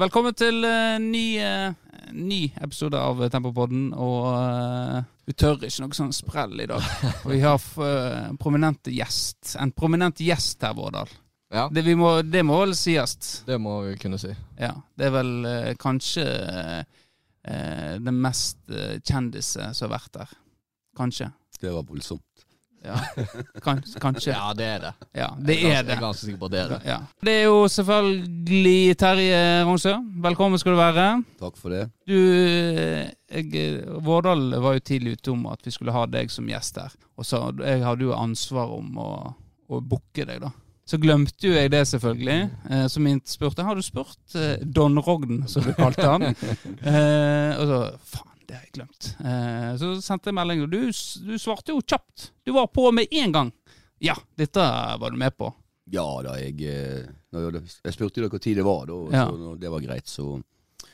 Velkommen til uh, ny, uh, ny episode av Tempopodden. Og uh, vi tør ikke noe sånn sprell i dag. Og vi har uh, prominent gjest. En prominent gjest her, Vårdal. Ja, Det, vi må, det må vel sies. det må vi kunne si. Ja, det er vel uh, kanskje uh, den mest uh, kjendise som har vært der. Kanskje. Det var voldsomt. Ja, kan, kanskje. Ja, det er det. Ja, det Jeg er ganske- det. Jeg er ganske sikker på at det er det. Ja. Det er jo selvfølgelig Terje Ronsø. Velkommen skal du være. Takk for det. Du, jeg, Vårdal var jo tidlig ute om at vi skulle ha deg som gjest her. Og så jeg hadde jo ansvar om å, å booke deg, da. Så glemte jo jeg det, selvfølgelig. Eh, så min spurte har du spurt eh, Don Rogden, som du kalte han. eh, og så faen, det har jeg glemt. Eh, så sendte jeg melding, og du, du svarte jo kjapt. Du var på med en gang. Ja, dette var du med på. Ja da, jeg, eh, jeg, spurte jo når tid det var, da, og Ja. så når det var greit, så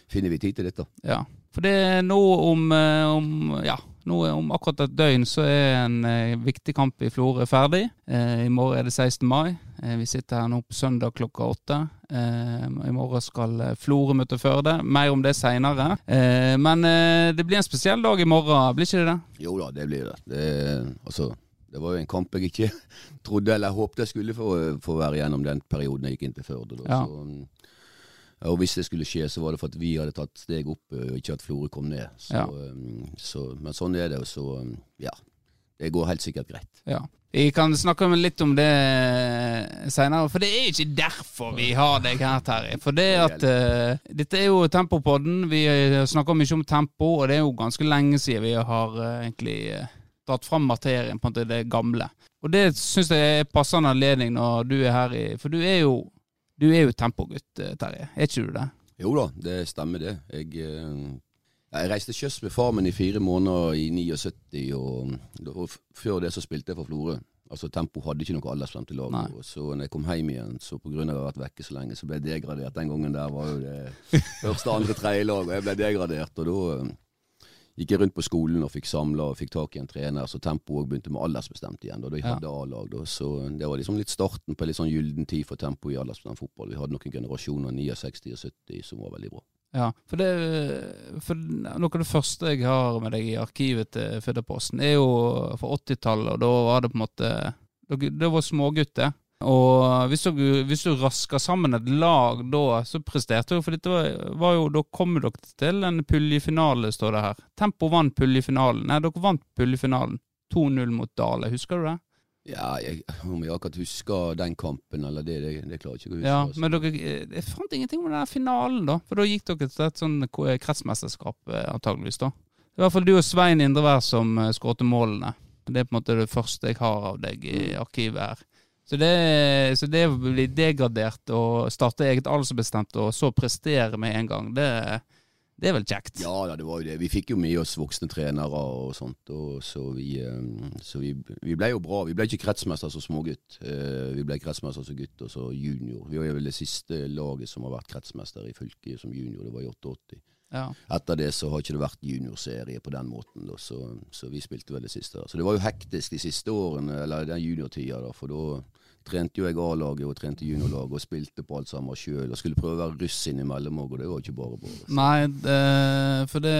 finner vi tid til dette. Ja, for det er nå om, eh, om Ja, nå om akkurat et døgn så er en viktig kamp i Florø ferdig. Eh, I morgen er det 16. mai. Eh, vi sitter her nå på søndag klokka åtte. Eh, I morgen skal eh, Florø møte Førde. Mer om det seinere. Men det blir en spesiell dag i morgen, blir ikke det det? Jo da, det blir det. det altså, det var jo en kamp jeg ikke trodde eller håpte jeg skulle få, få være gjennom den perioden jeg gikk inn til Førde. Ja. Så, mm, og hvis det skulle skje, så var det for at vi hadde tatt steg opp, og ikke at Florø kom ned. Så, Ja. så, men sånn er det, så mm, ja. Det går helt sikkert greit. Ja. Vi kan snakke litt om det seinere, for det er ikke derfor vi har deg her, Terje. For det at uh, Dette er jo Tempopodden. Vi eh, snakker mye om tempo, og det er jo ganske lenge siden vi har uh, egentlig uh, dratt fram materien på en måte det gamle. Og det syns jeg er passende anledning når du er her i For du er jo du er jo tempogutt, eh, Terje. Er ikke du det? Jo da, det stemmer det. Jeg, eh, jeg reiste kjøss med far min i fire måneder i 79, og, og før det så spilte jeg for Florø. Altså Tempo hadde ikke noe aldersbestemt lag. Nei. Så når jeg kom hjem igjen, så på grunn av har ha vært vekke så lenge, så ble jeg degradert. Den gangen der var jo det første, andre, tredje lag, og jeg ble degradert. Og da eh, gikk jeg rundt på skolen og fikk samla og fikk tak i en trener, så Tempo òg begynte med aldersbestemt igjen. Da jeg hadde A-lag, da. Så det var liksom litt starten på en litt sånn gyllen tid for Tempo i aldersbestemt fotball. Vi hadde noen generasjoner, 69 og 70, som var veldig bra. Ja, for, det, for noe av det første jeg har med deg i arkivet til Fødderposten, er jo fra 80-tallet, og da var det på en måte Det var smågutter. Og hvis du, hvis du rasker sammen et lag da, så presterte du. For dette var, var jo Da kom dere til en puljefinale, står det her. Tempo vant puljefinalen. Nei, dere vant puljefinalen. 2-0 mot Dale. Husker du det? Ja, jeg, om jeg akkurat husker den kampen eller det, det, det klarer jeg ikke å huske. Ja, altså. men dere Jeg fant ingenting om den der finalen, da. For da gikk dere til et sånn kretsmesterskap, eh, antageligvis, da. Er I hvert fall du og Svein Indrevær som skåret målene. Det er på en måte det første jeg har av deg i arkivet her. Så det, så det å bli degradert og starte eget aldersbestemt, og så prestere med en gang, det, det er vel kjekt? Ja da, det var jo det. Vi fikk jo med oss voksne trenere og sånt, og så vi, eh, så vi, vi ble jo bra. Vi ble ikke kretsmester som smågutt. Eh, Vi ble kretsmester som gutt og så junior. Vi var vel det siste laget som har vært kretsmester i fylket som junior. Det var i 88. Ja. Etter det så har ikke det vært juniorserie på den måten, da, så, så vi spilte vel det siste. Så det var jo hektisk de siste årene, eller den juniortida, da, for da trente jo jeg A-laget og trente juniorlaget og spilte på alt sammen sjøl. Og skulle prøve å være russ innimellom òg, og det var ikke bare bare. Nei, det, for det,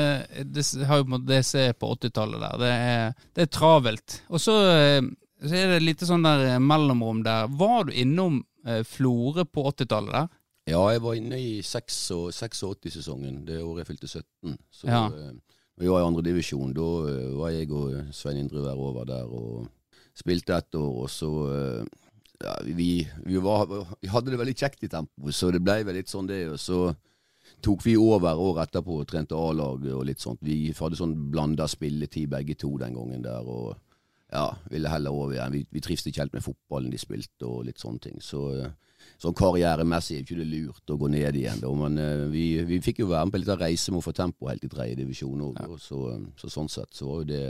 det har jo på en måte det jeg ser på 80-tallet der. Det er, det er travelt. Og så, eh, så er det litt sånn der eh, mellomrom der. Var du innom eh, Florø på 80-tallet der? Ja, jeg var inne i 86-sesongen, det året jeg fylte 17. Så Ja. eh, vi var i andredivisjon. Da var jeg og Svein Indrevær over der og spilte ett år, og så ja, vi, vi, var, vi hadde det veldig kjekt i tempo, så det ble vel litt sånn det. Og så tok vi over året etterpå og trente A-lag og litt sånt. Vi hadde sånn blanda spilletid begge to den gangen der, og ja, ville heller over igjen. Vi, vi trivdes ikke helt med fotballen de spilte og litt sånne ting. Så sånn karrieremessig er ikke det lurt å gå ned igjen, da. Men eh, vi, vi fikk jo være med på en liten reise med å få tempo helt i tredje divisjon òg. Så, så sånn sett så var jo det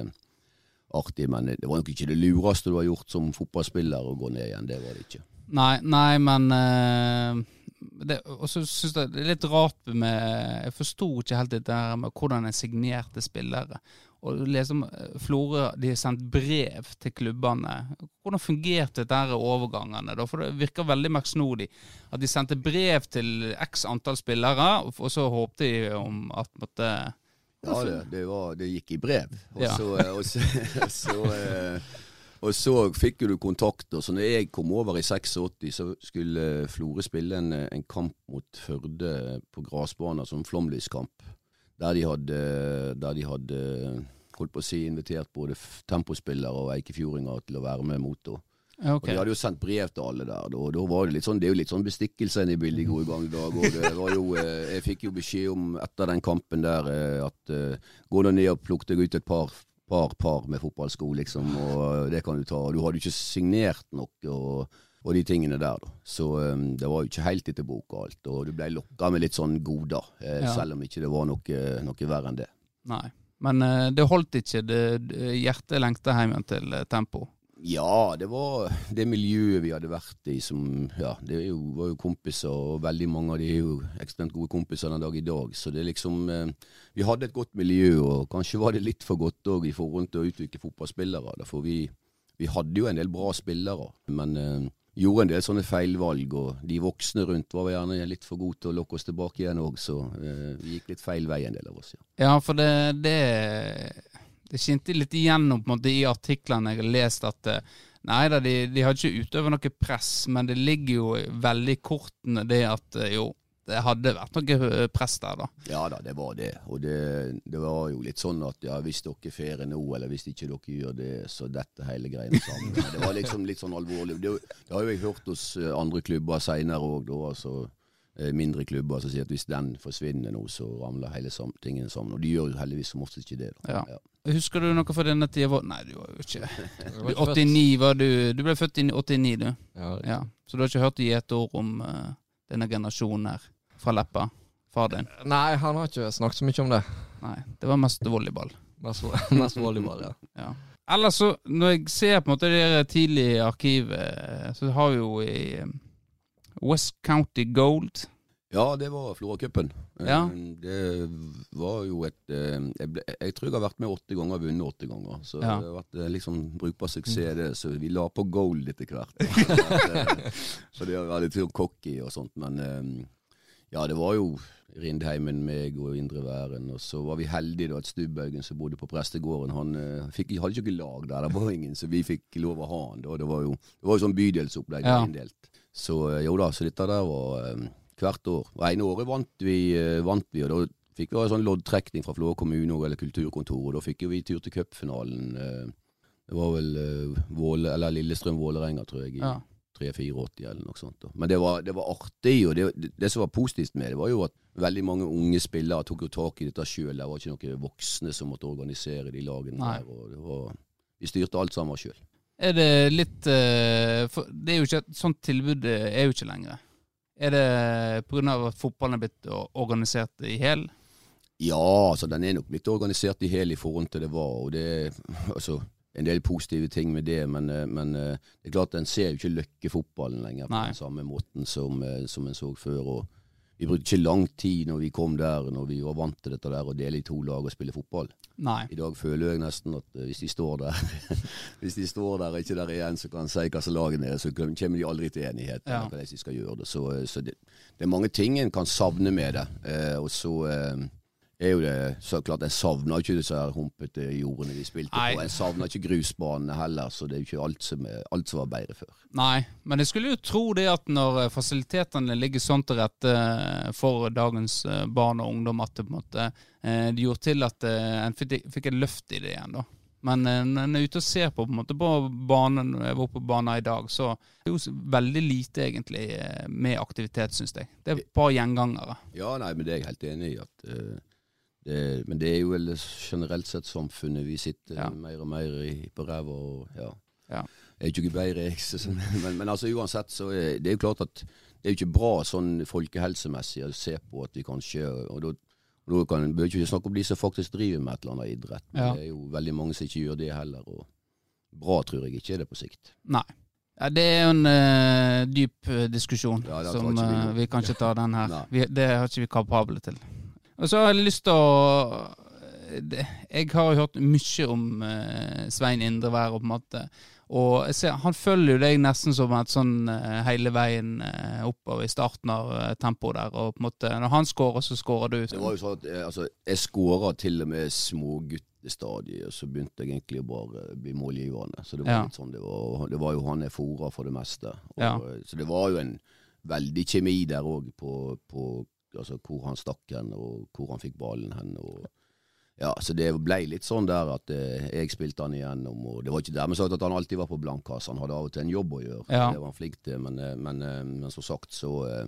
artig. Men det var nok ikke det lureste du har gjort som fotballspiller å gå ned igjen. Det var det ikke. Nei, nei men eh, det, Og så syns jeg det er litt rart med Jeg forsto ikke helt det her med hvordan jeg signerte spillere. Og liksom, om eh, Florø de har sendt brev til klubbene. Hvordan fungerte dette overgangene? da? For det virker veldig merksnodig. At de sendte brev til x antall spillere, og så håpte de om at måtte Ja, det, det, var, det gikk i brev. Og Ja. så, og så, så, eh, og så fikk jo du kontakter. Så når jeg kom over i 86, så skulle Florø spille en, en kamp mot Førde på gressbanen, som flomlyskamp. Der de hadde, der de hadde holdt på å si, invitert både tempospillere og eikefjordinger til å være med mot. Da. Ja, ok. Og de hadde jo sendt brev til alle der. Og da var det, litt sånn, det er jo litt sånn bestikkelse i bildet i gode gamle dager. Og det var jo, eh, jeg fikk jo beskjed om etter den kampen der eh, at eh, gå nå ned og plukk deg ut et par par, par med fotballsko, liksom, og det kan du ta. Du hadde jo ikke signert noe. og og de tingene der, da. Så um, det var jo ikke helt etter boka alt. Og du ble lokka med litt sånn goder, eh, Ja. selv om ikke det var noe, noe verre enn det. Nei. Men uh, det holdt ikke. Det, det, hjertet lengta hjem til uh, tempo. Ja, det var det miljøet vi hadde vært i som Ja, det jo, var jo kompiser, og veldig mange av de er jo ekstremt gode kompiser den dag i dag. Så det liksom eh, Vi hadde et godt miljø, og kanskje var det litt for godt òg i forhold til å utvikle fotballspillere. For vi, vi hadde jo en del bra spillere, men eh, gjorde en del sånne feilvalg. Og de voksne rundt var gjerne litt for gode til å lokke oss tilbake igjen òg, så eh, vi gikk litt feil vei, en del av oss. ja. Ja, for det, det, det skinte litt igjennom på en måte i artiklene jeg har lest at eh, Nei da, de, de hadde ikke utøvd noe press, men det ligger jo veldig i kortene det at eh, jo, det hadde vært noe eh, press der, da. Ja da, det var det. Og det, det var jo litt sånn at ja, hvis dere ferier nå, eller hvis ikke dere gjør det, så dette hele greiene sammen. Det var liksom litt sånn alvorlig. Det, det har jo jeg hørt hos andre klubber seinere òg, da. Altså mindre klubber som sier at hvis den forsvinner nå, så ramler hele tingen tingene sammen. Og de gjør jo heldigvis som oftest ikke det. da. Ja. Husker du noe fra denne tida? Nei, du var jo ikke du, var ikke født. 89 var du Du ble født i 89, du. Ja, Ja. Så du har ikke hørt i et ord om uh, denne generasjonen her fra Leppa? Far din? Nei, han har ikke snakket så mye om det. Nei, det var mest volleyball. Mest, mest volleyball, ja. Ja. Ellers så, når jeg ser på en måte det tidlige arkivet, så har vi jo i eh, West County Gold. Ja, det var Floracupen. Eh, Ja. Det var jo et eh, jeg, ble, jeg tror jeg har vært med åtte ganger og vunnet åtte ganger. Så Ja. det har vært eh, liksom brukbar suksess, det. Så vi la på gold etter hvert. så det var litt sånn cocky og sånt. Men eh, ja, det var jo Rindheimen, meg og Indre Væren. Og så var vi heldige da at Stubbaugen som bodde på prestegården, han eh, fikk, hadde ikke lag der. Det var ingen, så vi fikk lov å ha han. da. Det var jo, det var jo sånn bydelsopplegg. Ja. inndelt. Så eh, jo da, så dette der var eh, hvert år. Og ene året vant vi, eh, vant vi og da fikk vi ha en sånn loddtrekning fra Flå kommune eller kulturkontoret. og Da fikk vi tur til cupfinalen. Det var vel Våle, eller Lillestrøm-Vålerenga, tror jeg, i Ja. 3-84 eller noe sånt. Da. Men det var, det var artig, og det, det, det som var positivt med det, var jo at veldig mange unge spillere tok jo tak i dette sjøl. Det var ikke noen voksne som måtte organisere de lagene Nei. der. og det var, Vi styrte alt sammen sjøl. Er det litt eh, for Det er jo ikke et sånt tilbud eh, er jo ikke lenger. Er det pga. at fotballen er blitt organisert i hæl? Ja, altså den er nok blitt organisert i hel i forhold til det var, og det er altså, en del positive ting med det, men, eh, men det er klart en ser jo ikke Løkke-fotballen lenger på Nei. den samme måten som, som en så før. og Vi brukte ikke lang tid når vi kom der, når vi var vant til dette der, å dele i to lag og spille fotball. Nei. I dag føler jeg nesten at eh, hvis de står der Hvis de står der og ikke der igjen, så kan si hva som lag er, så kommer de aldri til enighet. Ja. Hva hvordan de skal gjøre det. Så, eh, så det, det er mange ting en kan savne med det. Eh, og så eh, er jo det så klart Jeg savna ikke disse her humpete jordene vi spilte Nei. på. Jeg savna ikke grusbanene heller, så det er jo ikke alt som, er, alt som var bedre før. Nei, men jeg skulle jo tro det at når eh, fasilitetene ligger sånn til rette eh, for dagens eh, barn og ungdom, at det på en måte det gjorde til at en fikk, et løft i det igjen, da. Men når en er ute og ser på, på, en måte, på banen, når jeg var på banen i dag, så er det jo veldig lite egentlig med aktivitet, syns jeg. Det er et par gjengangere. Ja, nei, men det er jeg helt enig i. at eh, det, Men det er jo vel generelt sett samfunnet vi sitter Ja. mer og mer i, på ræva og ja. Ja. Jeg er ikke bedre, jeg. så- Men, men altså uansett så er det er jo klart at det er jo ikke bra sånn folkehelsemessig å se på at vi kanskje og da, kan bør ikke snakke om de som faktisk driver med et eller annet idrett. Men Ja. det er jo veldig mange som ikke gjør det heller. og Bra tror jeg ikke er det på sikt. Nei. Ja, det er jo en uh, dyp eh, diskusjon, Ja, som nå. vi kan ikke ta den her. Vi, det har ikke vi kapable til. Og så har jeg lyst til å Jeg har jo hørt mye om eh, Svein Indrevær, og på en måte Og ser, han følger jo deg nesten som et sånn eh, hele veien eh, oppover i starten av tempoet der. Og på en måte når han skårer, så skårer du. Det var jo sånn at altså, Jeg skåra til og med småguttestadiet, og så begynte jeg egentlig å bare bli målgivende. Så det var Ja. litt sånn, det var, det var jo han jeg fora for det meste. Og, Ja. Så det var jo en veldig kjemi der òg, på, på altså, hvor han stakk hen, og hvor han fikk ballen hen. og ja, så det ble litt sånn der at eh, jeg spilte han igjennom, og det var ikke dermed sagt at han alltid var på blankkasse. Han hadde av og til en jobb å gjøre, Ja. det var han flink til, men, eh, men, eh, men som sagt så eh,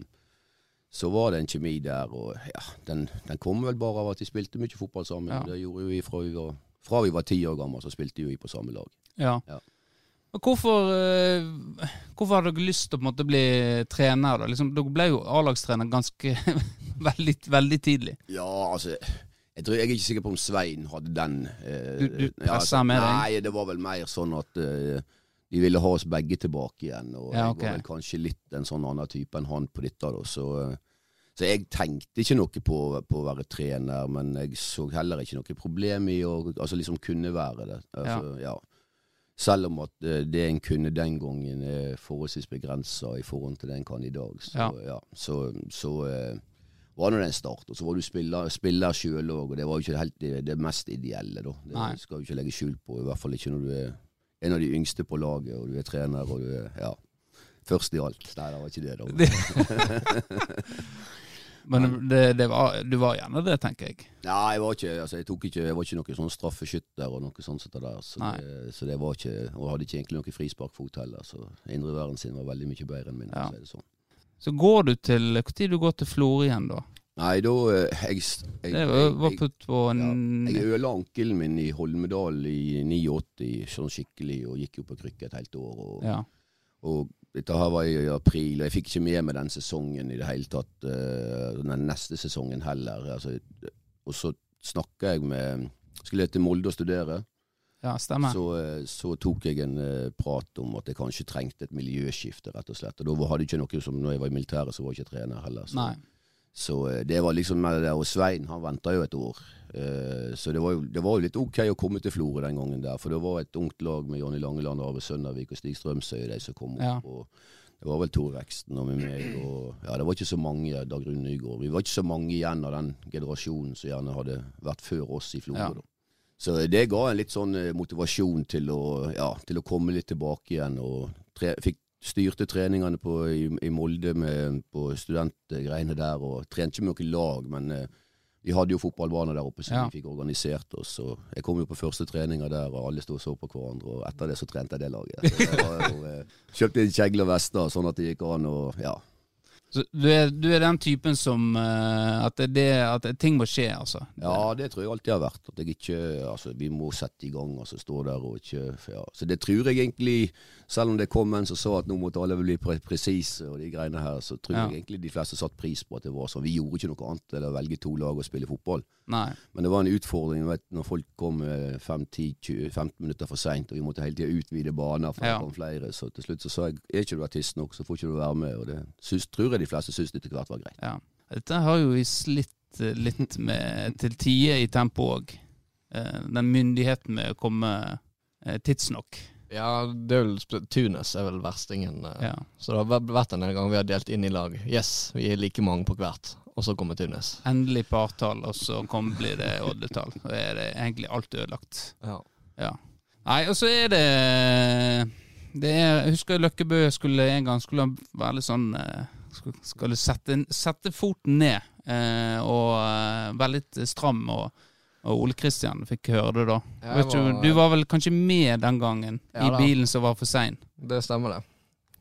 så var det en kjemi der, og ja, den, den kom vel bare av at vi spilte mye fotball sammen. Ja. Det gjorde vi fra vi var fra vi var ti år gamle, så spilte vi på samme lag. Ja. Ja. Hvorfor, eh, hvorfor hadde dere lyst til å måte bli trener? da? Liksom, dere ble jo A-lagstrener ganske veldig, veldig tidlig. Ja, altså jeg, tror, jeg er ikke sikker på om Svein hadde den. Eh, Du- du ja, presset med deg? Nei, det var vel mer sånn at eh, de ville ha oss begge tilbake igjen. Og Ja, jeg var vel kanskje litt en sånn annen type enn han på dette. Da, så, eh, så jeg tenkte ikke noe på, på å være trener, men jeg så heller ikke noe problem i å altså liksom kunne være det. Altså, ja. Selv om at eh, det en kunne den gangen er forholdsvis begrensa i forhold til det en kan i dag. Så, Ja. ja. så, så eh, var nå det en start. Og så var du spiller, spiller sjøl òg, og det var jo ikke helt det, det mest ideelle, da. Det Nei. skal du ikke legge skjul på, i hvert fall ikke når du er en av de yngste på laget, og du er trener, og du er ja, først i alt. Nei, det var ikke det, da. Men det, det var, du var gjerne det, tenker jeg. Nei, jeg var ikke, altså, jeg tok ikke, jeg var ikke noen sånn straffeskytter og noe sånt der. Så det, så det var ikke, og hadde ikke egentlig noe frisparkfot heller. Så indreværen sin var veldig mye bedre enn min. Ja. Så, det sånn. Så går du til Når du går til Florø igjen, da? Nei, da eh, jeg, jeg, Det var, putt på en jeg ødela ankelen min i Holmedal i 89, sånn skikkelig, og gikk jo på krykke et helt år. Og, Ja. og dette her var i april, og jeg fikk ikke med meg den sesongen i det hele tatt. eh, den neste sesongen heller. Altså, og så snakka jeg med Skulle jeg til Molde og studere. ja, stemmer. Så, eh, så tok jeg en eh, prat om at jeg kanskje trengte et miljøskifte, rett og slett. Og da hadde jeg ikke noe som når jeg var i militæret, så var jeg ikke trener heller. Så, Nei. Så eh, det var liksom med det der. Og Svein, han venta jo et år. Eh, Så det var, jo, det var jo litt ok å komme til Florø den gangen der. For det var et ungt lag med Jonny Langeland, Arve Søndervik og Stig Strømsøy, de som kom opp. Ja. Og det var vel Tor Veksten og med meg. Og ja, det var ikke så mange, Dag Rune Nygaard. Vi var ikke så mange igjen av den generasjonen som gjerne hadde vært før oss i Florø. Ja. da. Så det ga en litt sånn eh, motivasjon til å, ja, til å komme litt tilbake igjen. Og tre, fikk styrte treningene på, i, i Molde med, på studentgreiene der, og trente ikke med noe lag, men eh, vi hadde jo fotballbane der oppe, så Ja. vi fikk organisert oss. Og jeg kom jo på første treninger der, og alle sto og så på hverandre, og etter det så trente jeg det laget. Det var eh, kjøpte inn kjegle og vester, sånn at det gikk an og Ja. Så du er, du er den typen som eh, at, det, at ting må skje, altså? Ja, det tror jeg alltid har vært. At jeg ikke Altså, vi må sette i gang, altså stå der og ikke ja. Så det tror jeg egentlig, selv om det kom en som sa at nå måtte alle bli pre presise og de greiene her, så tror Ja. jeg egentlig de fleste satte pris på at det var sånn. Vi gjorde ikke noe annet enn å velge to lag og spille fotball. Nei. Men det var en utfordring vet, når folk kom eh, 5-10-15 minutter for seint, og vi måtte hele tida utvide baner for Ja. flere. Så til slutt så sa jeg er ikke du artist nok, så får ikke du være med. Og det syns, tror jeg de fleste syns etter hvert var greit. Ja. Dette har jo vi slitt eh, litt med til tider i tempo òg. Den myndigheten med å komme eh, tidsnok. Ja, det er vel Tunes er vel verstingen. eh. Ja. Så det har vært- en gang vi har delt inn i lag. Yes, vi er like mange på hvert. Og så kommer Tunes. Endelig partall, og så kommer, blir det oddetall. Så er det egentlig alt ødelagt. Ja. Ja. Nei, og så er det det er, Jeg husker Løkkebø skulle en gang skulle være litt sånn eh, Skulle, skulle sette, sette foten ned eh, og være litt stram. Og, og Ole Kristian fikk høre det da. Jeg Vet ikke, var- du var vel kanskje med den gangen Ja i da. bilen som var for sein. Det stemmer, det.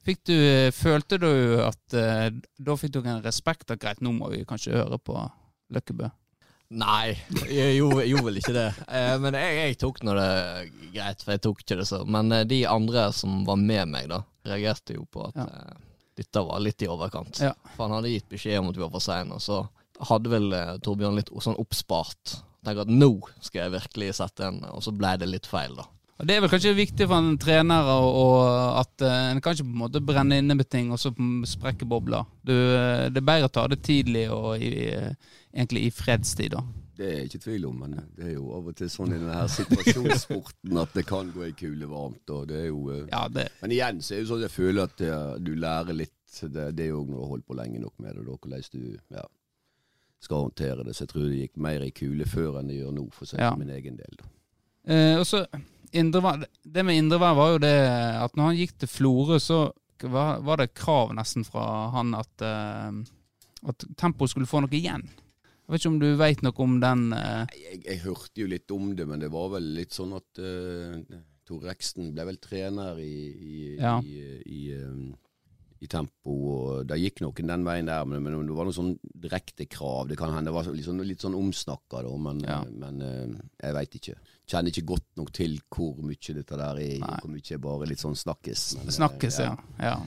Fikk du, eh, følte du at eh, Da fikk du en respekt at greit, nå må vi kanskje høre på Løkkebø? Nei, jeg gjorde, jeg gjorde vel ikke det. Eh, men jeg, jeg tok nå det greit, for jeg tok ikke det så. Men eh, de andre som var med meg, da, reagerte jo på at Ja. eh, dette var litt i overkant. Ja. For han hadde gitt beskjed om at vi var for seine, og så hadde vel eh, Torbjørn litt sånn oppspart. Tenker at nå skal jeg virkelig sette en, og så ble det litt feil, da. Og Det er vel kanskje viktig for en trener og, og at uh, en kan ikke på en måte brenne inne med ting og så sprekke bobler. Du, eh, det er bedre å ta det tidlig og i, eh, egentlig i fredstid. da. Det er jeg ikke tvil om, men det er jo av og til sånn i denne her situasjonssporten at det kan gå ei kule varmt. og det er jo... Uh, Ja, det, Men igjen så er det sånn at jeg føler at uh, du lærer litt. Det, det er jo når du har holdt på lenge nok med det, da, hvordan du ja, skal håndtere det. Så jeg tror det gikk mer i kule før enn det gjør nå, for å si Ja. min egen del. Eh, og så Det med Indrevær var jo det at når han gikk til Florø, så var, var det krav nesten fra han at, uh, at Tempo skulle få noe igjen. Jeg vet ikke om du veit noe om den uh... Jeg, jeg hørte jo litt om det, men det var vel litt sånn at uh, Tor Reksten ble vel trener i, i, Ja. i, i, um, i Tempo, og det gikk noen den veien der. Men, men det var noe sånn direkte krav. Det kan hende det var litt sånn, litt sånn omsnakka, da, men, Ja. men eh, jeg veit ikke. Kjenner ikke godt nok til hvor mye dette der er, Nei. hvor mye er bare litt sånn snakkes. Men, eh, Snakkes, ja. ja.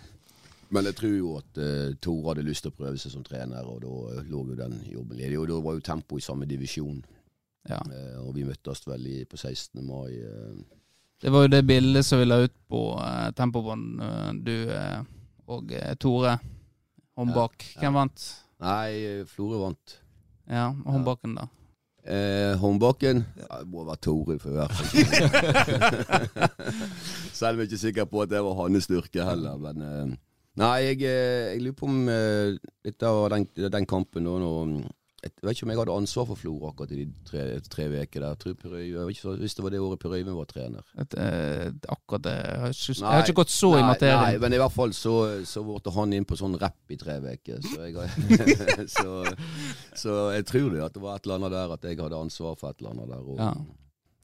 Men jeg tror jo at uh, Tore hadde lyst til å prøve seg som trener, og da lå jo den jobben ledig. Og da var jo Tempo i samme divisjon, ja. uh, og vi møttes vel i, på 16. mai. Uh. Det var jo det bildet som vi la ut på uh, Tempobånd, du og eh, Tore Håndbak. Ja, ja. Hvem vant? Nei, Florø vant. Ja, Håndbaken, da. Eh, Håndbaken ja, Det må være Tore, for i hvert fall. Selv om jeg er ikke sikker på at det var hans styrke heller. Men eh, nei, jeg, eh, jeg lurer på om eh, litt av den, den kampen nå, nå Jeg vet ikke om jeg hadde ansvar for Florø akkurat i de tre, tre uker der. Jeg tror jeg vet ikke Hvis det var det året Per Øyvind var trener. Et, eh, akkurat det jeg har, ikke, jeg har ikke gått så i nei, materien. Nei, men i hvert fall så, så ble han inn på sånn rapp i tre uker. Så, så, så jeg tror det at det var et eller annet der at jeg hadde ansvar for et eller annet der. Og, Ja.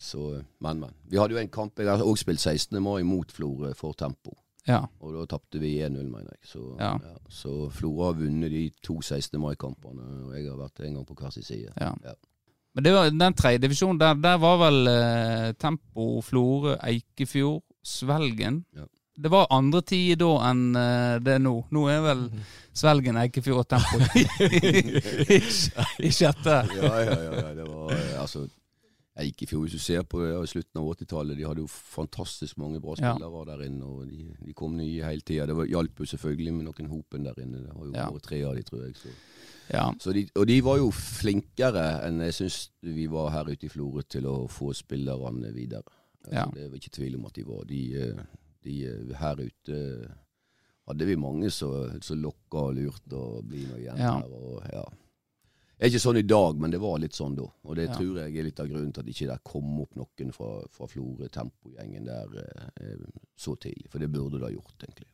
så, men, men. Vi hadde jo en kamp Jeg har også spilt 16. mai mot Florø for Tempo. Ja. Og da tapte vi 1-0, mener jeg. Så, Ja. så Flora har vunnet de to 16. mai-kampene, og jeg har vært en gang på hver sin side. Ja. Ja. Men det var, den tredje divisjonen, der, der var vel eh, Tempo, Florø, Eikefjord, Svelgen. Ja. Det var andre tider da enn eh, det er nå. Nå er vel Svelgen, Eikefjord og Tempo i, i sjette. ja, ja, ja, ja. Det var eh, altså jeg gikk i fjor, Hvis du ser på det, ja, slutten av 80-tallet, de hadde jo fantastisk mange bra Ja. spillere der inne. og De, de kom nye hele tida. Det var- hjalp jo selvfølgelig med noen hopen der inne. Det var jo Ja. bare tre av de, tror jeg. Så. Ja. Så de, og de var jo flinkere enn jeg syns vi var her ute i Florø til å få spillerne videre. Altså, Ja. Det er ikke tvil om at de var. De, eh, de eh, her ute hadde vi mange som lokka og lurte å bli noe igjen Ja. Og, ja. Det er ikke sånn i dag, men det var litt sånn da. Og det Ja. tror jeg er litt av grunnen til at ikke det kom opp noen fra, fra Florø Tempo-gjengen der eh, så tidlig. For det burde det ha gjort, egentlig.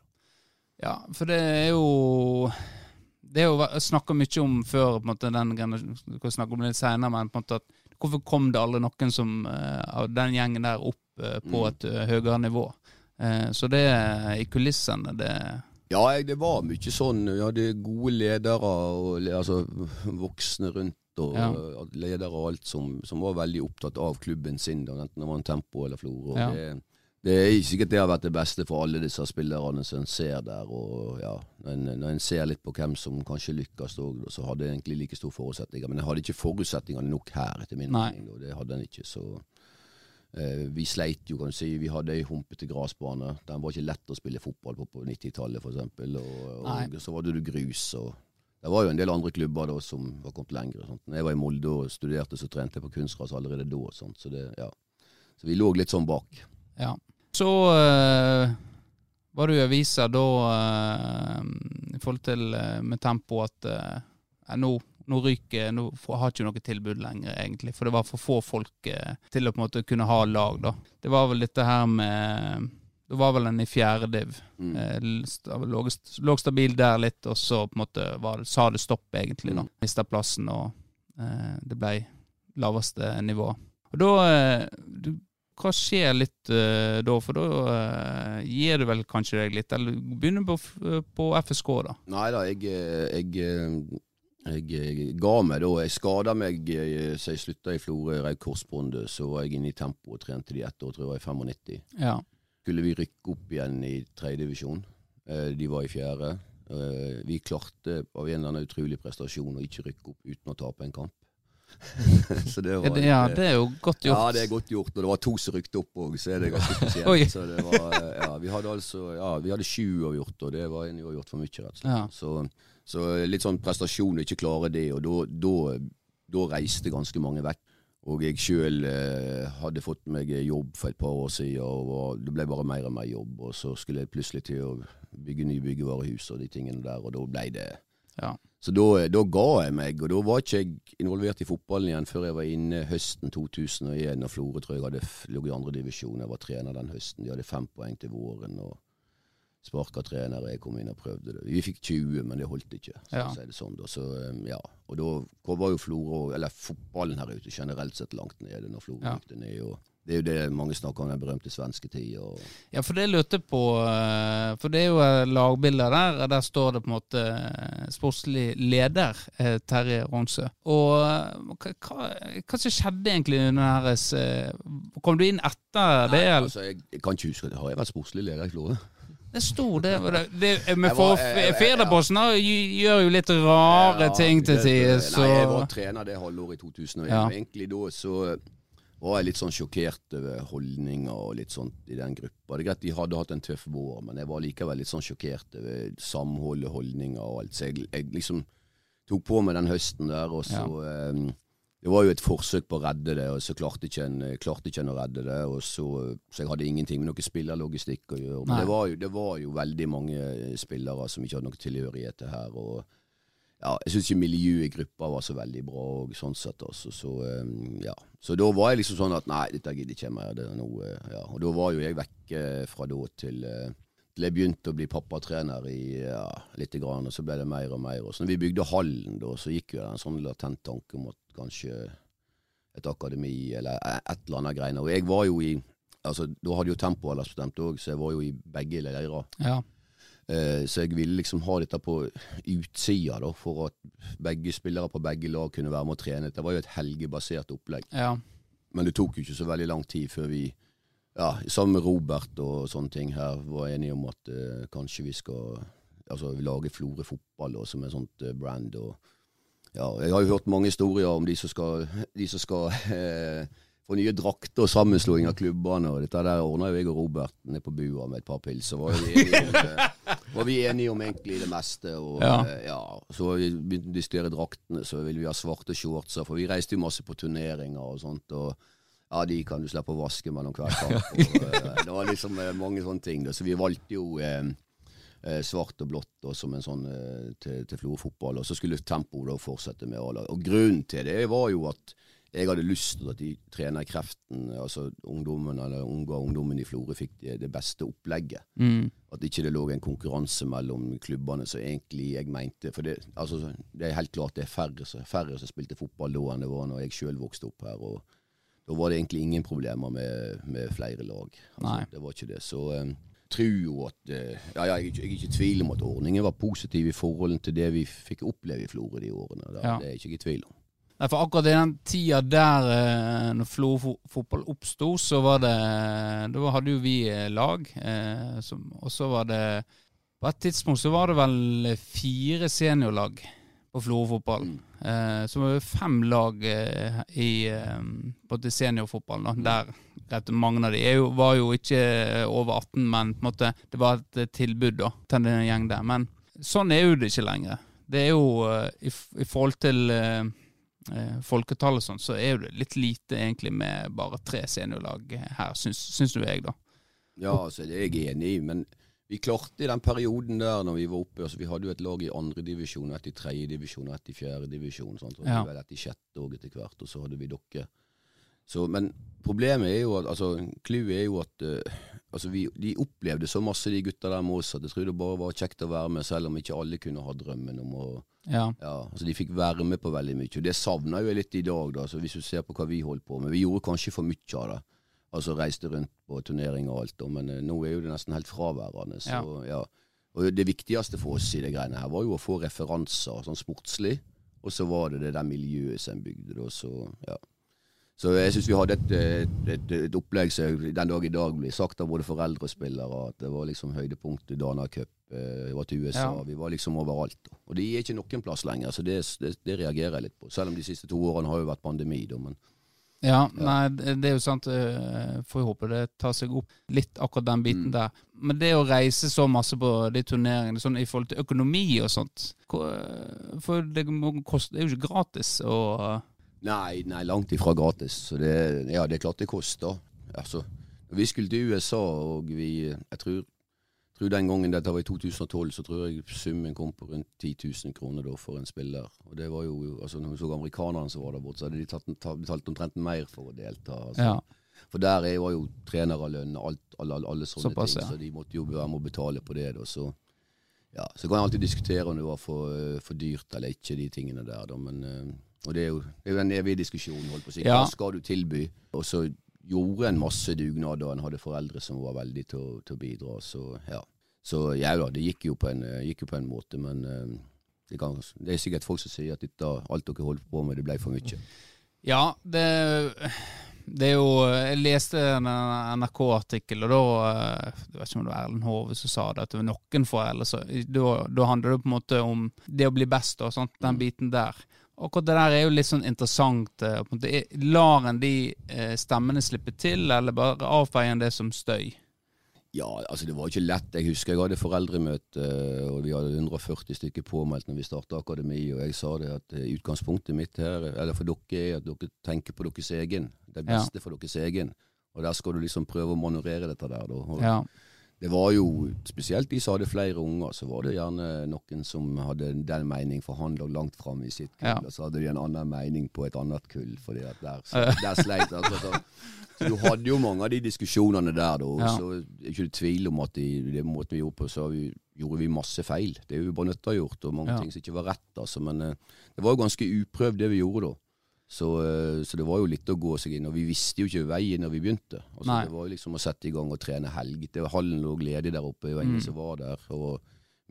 ja, for det er jo Det er jo snakka mye om før, på en måte, den generasjonen Vi kan snakke om det litt senere, men på en måte at hvorfor kom det aldri noen som eh, av den gjengen der opp eh, på Mm. et eh, høyere nivå? Eh, så det i kulissene, det Ja, jeg, det var mye sånn. Vi hadde gode ledere, og, altså voksne rundt, og Ja. ledere og alt som, som var veldig opptatt av klubben sin, da, enten det var en Tempo eller Florø. Ja. Det, det er ikke sikkert det har vært det beste for alle disse spillerne som en ser der. og ja, Når en, når en ser litt på hvem som kanskje lykkes, så hadde jeg egentlig like store forutsetninger. Men jeg hadde ikke forutsetningene nok her, etter min mening. og Det hadde en ikke. så... Eh, vi sleit jo, kan du si. Vi hadde ei humpete grasbane. Den var ikke lett å spille fotball på på 90-tallet, f.eks. Og, og så var du grus. og Det var jo en del andre klubber da som var kommet lenger. Sånt. Når jeg var i Molde og studerte, så trente jeg på kunstgras allerede da. Sånt. Så, det, ja. så vi lå litt sånn bak. Ja. Så øh, var du i avisa da øh, i forhold til med tempo at nå, nå ryker Nå har ikke noe tilbud lenger, egentlig. For det var for få folk eh, til å på en måte kunne ha lag, da. Det var vel dette her med Det var vel en i fjerde div. Mm. Eh, lå, lå stabil der litt, og så på en måte var det, sa det stopp, egentlig. da. Mm. Mista plassen, og eh, det ble laveste nivå. Og da eh, du, Hva skjer litt uh, da? For da uh, gir du vel kanskje deg litt? Eller begynner på, på FSK, da. Nei da, jeg, jeg, jeg, jeg ga meg da. Jeg skada meg eh, så jeg slutta i Florø, rev korsbåndet. Så var jeg inne i tempo og trente de ett år, tror jeg, i 95. Ja. Skulle vi rykke opp igjen i tredjedivisjon. De var i fjerde. Eh, Vi klarte av en eller annen utrolig prestasjon å ikke rykke opp uten å tape en kamp. så det var ja, eh, det er jo godt gjort. Ja, det er godt gjort. Og det var to som rykte opp òg, så er det ganske spesielt. så det var, eh, ja, vi hadde altså ja, vi hadde sju uavgjort, og det var en uavgjort for mye, rett og slett. Ja. Så, så litt sånn prestasjon å ikke klare det, og da, reiste ganske mange vekk. Og jeg sjøl eh, hadde fått meg jobb for et par år siden, og det ble bare mer og mer jobb. Og så skulle jeg plutselig til å bygge nye byggevarehus og de tingene der, og da ble det Ja. Så da, da ga jeg meg, og da var ikke jeg involvert i fotballen igjen før jeg var inne høsten 2001, og Florø tror jeg hadde lå i andre divisjon. Jeg var trener den høsten. De hadde fem poeng til våren. og Sparka trener, jeg kom inn og prøvde det. Vi fikk 20, men det holdt ikke. Så, Ja. er det sånn da. Så, um, ja. Og da var jo Florø, eller fotballen her ute generelt sett langt nede når Florø Ja. gikk ned. og det er jo det mange snakker om, den berømte svenske tida. og- Ja, for det lurte jeg på eh, For det er jo eh, lagbilder der, og der står det på en måte eh, sportslig leder Terje Ronsø. Og hva, hva, som skjedde egentlig under deres Kom du inn etter det? Nei, altså, jeg, jeg kan ikke huske det. Har jeg vært sportslig leder i Florø? Det sto det. det, men for Federposten gjør jo litt rare Ja, ting til tider, så Nei, jeg var trener det halvåret i 2001. Ja. Egentlig da så var jeg litt sånn sjokkert over holdninger og litt sånt i den gruppa. Det er greit de hadde hatt en tøff vår, men jeg var likevel litt sånn sjokkert over samholdet, holdninger og alt. Så jeg, jeg liksom tok på meg den høsten der, og så eh, Det var jo et forsøk på å redde det, og så klarte ikke en, klarte ikke en å redde det. og Så, så jeg hadde ingenting med noe spillerlogistikk å gjøre. Men det var, jo, det var jo veldig mange spillere som ikke hadde noe tilhørighet til her. og ja, jeg syns ikke miljøet i gruppa var så veldig bra. og sånn sett også, så, um, ja. så da var jeg liksom sånn at nei, dette gidder ikke jeg mer. Det er noe, ja. Og da var jo jeg vekke fra da til, eh, til jeg begynte å bli pappatrener i ja, lite grann, og så ble det mer og mer. Og så når vi bygde hallen, da, så gikk jo en sånn latent tanke om at kanskje et akademi eller et eller annet greier. Og jeg var jo i altså Da hadde jo tempoaldersbestemt òg, så jeg var jo i begge leirer. ja. Eh, Så jeg ville liksom ha dette på utsida, da, for at begge spillere på begge lag kunne være med å trene. Det var jo et helgebasert opplegg. ja. Men det tok jo ikke så veldig lang tid før vi, ja, sammen med Robert og sånne ting her, var enige om at uh, kanskje vi skal altså, lage Florø fotball da, som et sånt uh, brand. og ja, Jeg har jo hørt mange historier om de som skal, de som skal eh, få nye drakter og sammenslåing av klubbene. og Dette der ordna jo jeg og Robert nede på bua med et par pils. Så var jo enige om, eh, var vi enige om egentlig det meste. og Ja. eh, ja, Så vi begynte å diskutere draktene, så ville vi ha svarte shortser. For vi reiste jo masse på turneringer og sånt. og ja, de kan du slippe å vaske mellom hver kamp. Og, eh, det var liksom eh, mange sånne ting. Så vi valgte jo svart og blått da, som en sånn til, til Florø fotball. Og så skulle tempoet da fortsette med A-lag. Og grunnen til det var jo at jeg hadde lyst til at de trenerkreften, altså ungdommen eller unge og ungdommen i Florø, fikk det, det beste opplegget. Mm. At ikke det lå en konkurranse mellom klubbene som egentlig jeg mente. For det, altså, det er helt klart det er færre, færre som spilte fotball da enn det var når jeg sjøl vokste opp her. og Da var det egentlig ingen problemer med, med flere lag. Altså. Det var ikke det. Så um, tror jo at eh, ja, ja, jeg, jeg er ikke i tvil om at ordningen var positiv i forhold til det vi fikk oppleve i Florø de årene. Da, Ja. det er jeg ikke i tvil om. Nei, for akkurat i den tida der eh, når Flo fo- fotball oppsto, så var det Da hadde jo vi eh, lag, eh, som, og så var det På et tidspunkt så var det vel fire seniorlag på Flo fotball. Mm. Eh, så var det fem lag eh, i eh, på seniorfotballen. Da, der greit, mange av de jo, var jo ikke over 18, men på en måte, det var et tilbud da, til den gjeng der. Men sånn er jo det ikke lenger. Det er jo i, i forhold til eh, eh, folketallet sånn, så er det litt lite egentlig med bare tre seniorlag her, syns, syns jo jeg, da. Ja, altså, det er jeg enig i, men vi klarte i den perioden der når vi var oppe altså Vi hadde jo et lag i andredivisjon, et i tredjedivisjon og et i fjerdedivisjon. Og så Ja. et i sjette òg etter hvert, og så hadde vi dere. Så, men problemet er jo at altså, Clouet er jo at uh, altså, vi, de opplevde så masse, de gutta der med oss, at jeg tror det bare var kjekt å være med, selv om ikke alle kunne ha drømmen om å Ja. ja, altså De fikk være med på veldig mye. og Det savner jeg litt i dag, da, hvis du ser på hva vi holdt på med. Vi gjorde kanskje for mye av det. Altså Reiste rundt på turnering og alt, da, men eh, nå er jo det nesten helt fraværende. Så, ja. Og Det viktigste for oss i det greiene her var jo å få referanser sånn sportslig, og så var det det der miljøet som en bygde. da, så ja. Så jeg syns vi hadde et, et, et, et opplegg som den dag i dag blir sagt av både foreldre og spillere, at det var liksom høydepunktet Dana Cup. Eh, Vi var til USA, Ja. vi var liksom overalt. Og det er ikke noen plass lenger, så det, det, det reagerer jeg litt på. Selv om de siste to årene har jo vært pandemi, da. Men Ja, nei, det er jo sant. eh, Får håpe det tar seg opp litt, akkurat den biten Mm. der. Men det å reise så masse på de turneringene, sånn i forhold til økonomi og sånt For det, koste, det er jo ikke gratis å Nei, nei, langt ifra gratis. Så det, ja, det er klart det koster. Altså, vi skulle til USA, og vi Jeg tror, tror den gangen dette var i 2012, så tror jeg summen kom på rundt 10 000 kroner da for en spiller. Og det var jo, altså Når vi så amerikanerne som var der borte, så hadde de tatt, betalt omtrent mer for å delta. Altså. Ja. For der er, var jo trenerlønn og alt, alle, alle, sånne Såpass, ting, ja. så de måtte jo være med å betale på det. Da, så, ja, så kan jeg alltid diskutere om det var for, for dyrt eller ikke, de tingene der. Da, men, eh, og det er, jo, det er jo en evig diskusjon. holdt på å si. Ja. Hva skal du tilby? Og så gjorde en masse dugnad, og en hadde foreldre som var veldig til, til å bidra. Så ja, så, ja da, det gikk jo på en, eh, jo på en måte, men eh, det, kan, det er sikkert folk som sier at dette, alt dere holdt på med, det ble for mye. Ja, det, det er jo Jeg leste en NRK-artikkel, og da eh, Jeg vet ikke om det var Erlend Hove som sa det, at det var noen foreldre så Da, da handler det på en måte om det å bli best, og sånt, den biten der. Akkurat det der er jo litt sånn interessant. eh, lar en de eh, stemmene slippe til, eller bare avfeier en det som støy? Ja, altså det var ikke lett. Jeg husker jeg hadde foreldremøte, eh, og vi hadde 140 stykker påmeldt når vi starta akademi, og jeg sa det at utgangspunktet mitt her, eller for dere, er at dere tenker på deres egen. Det Ja. beste for deres egen. Og der skal du liksom prøve å manøvrere dette der, da. Og Ja. Det var jo, spesielt de som hadde flere unger, så var det gjerne noen som hadde den mening, for han lå langt framme i sitt kull, Ja. og så hadde de en annen mening på et annet kull, fordi at der, der sleit. Altså, så, så du hadde jo mange av de diskusjonene der, da, Ja. så er det ikke tvil om at i det måten vi gjorde på, så vi, gjorde vi masse feil. Det er jo bare nødt til å ha gjort, og mange Ja. ting som ikke var rett, altså, men eh, det var jo ganske uprøvd det vi gjorde da. Så, eh, så det var jo litt å gå seg inn, og vi visste jo ikke veien når vi begynte. Altså, Nei. det var jo liksom å sette i gang og trene helg. Det var Hallen lå ledig der oppe, og ingen Mm. som var der. og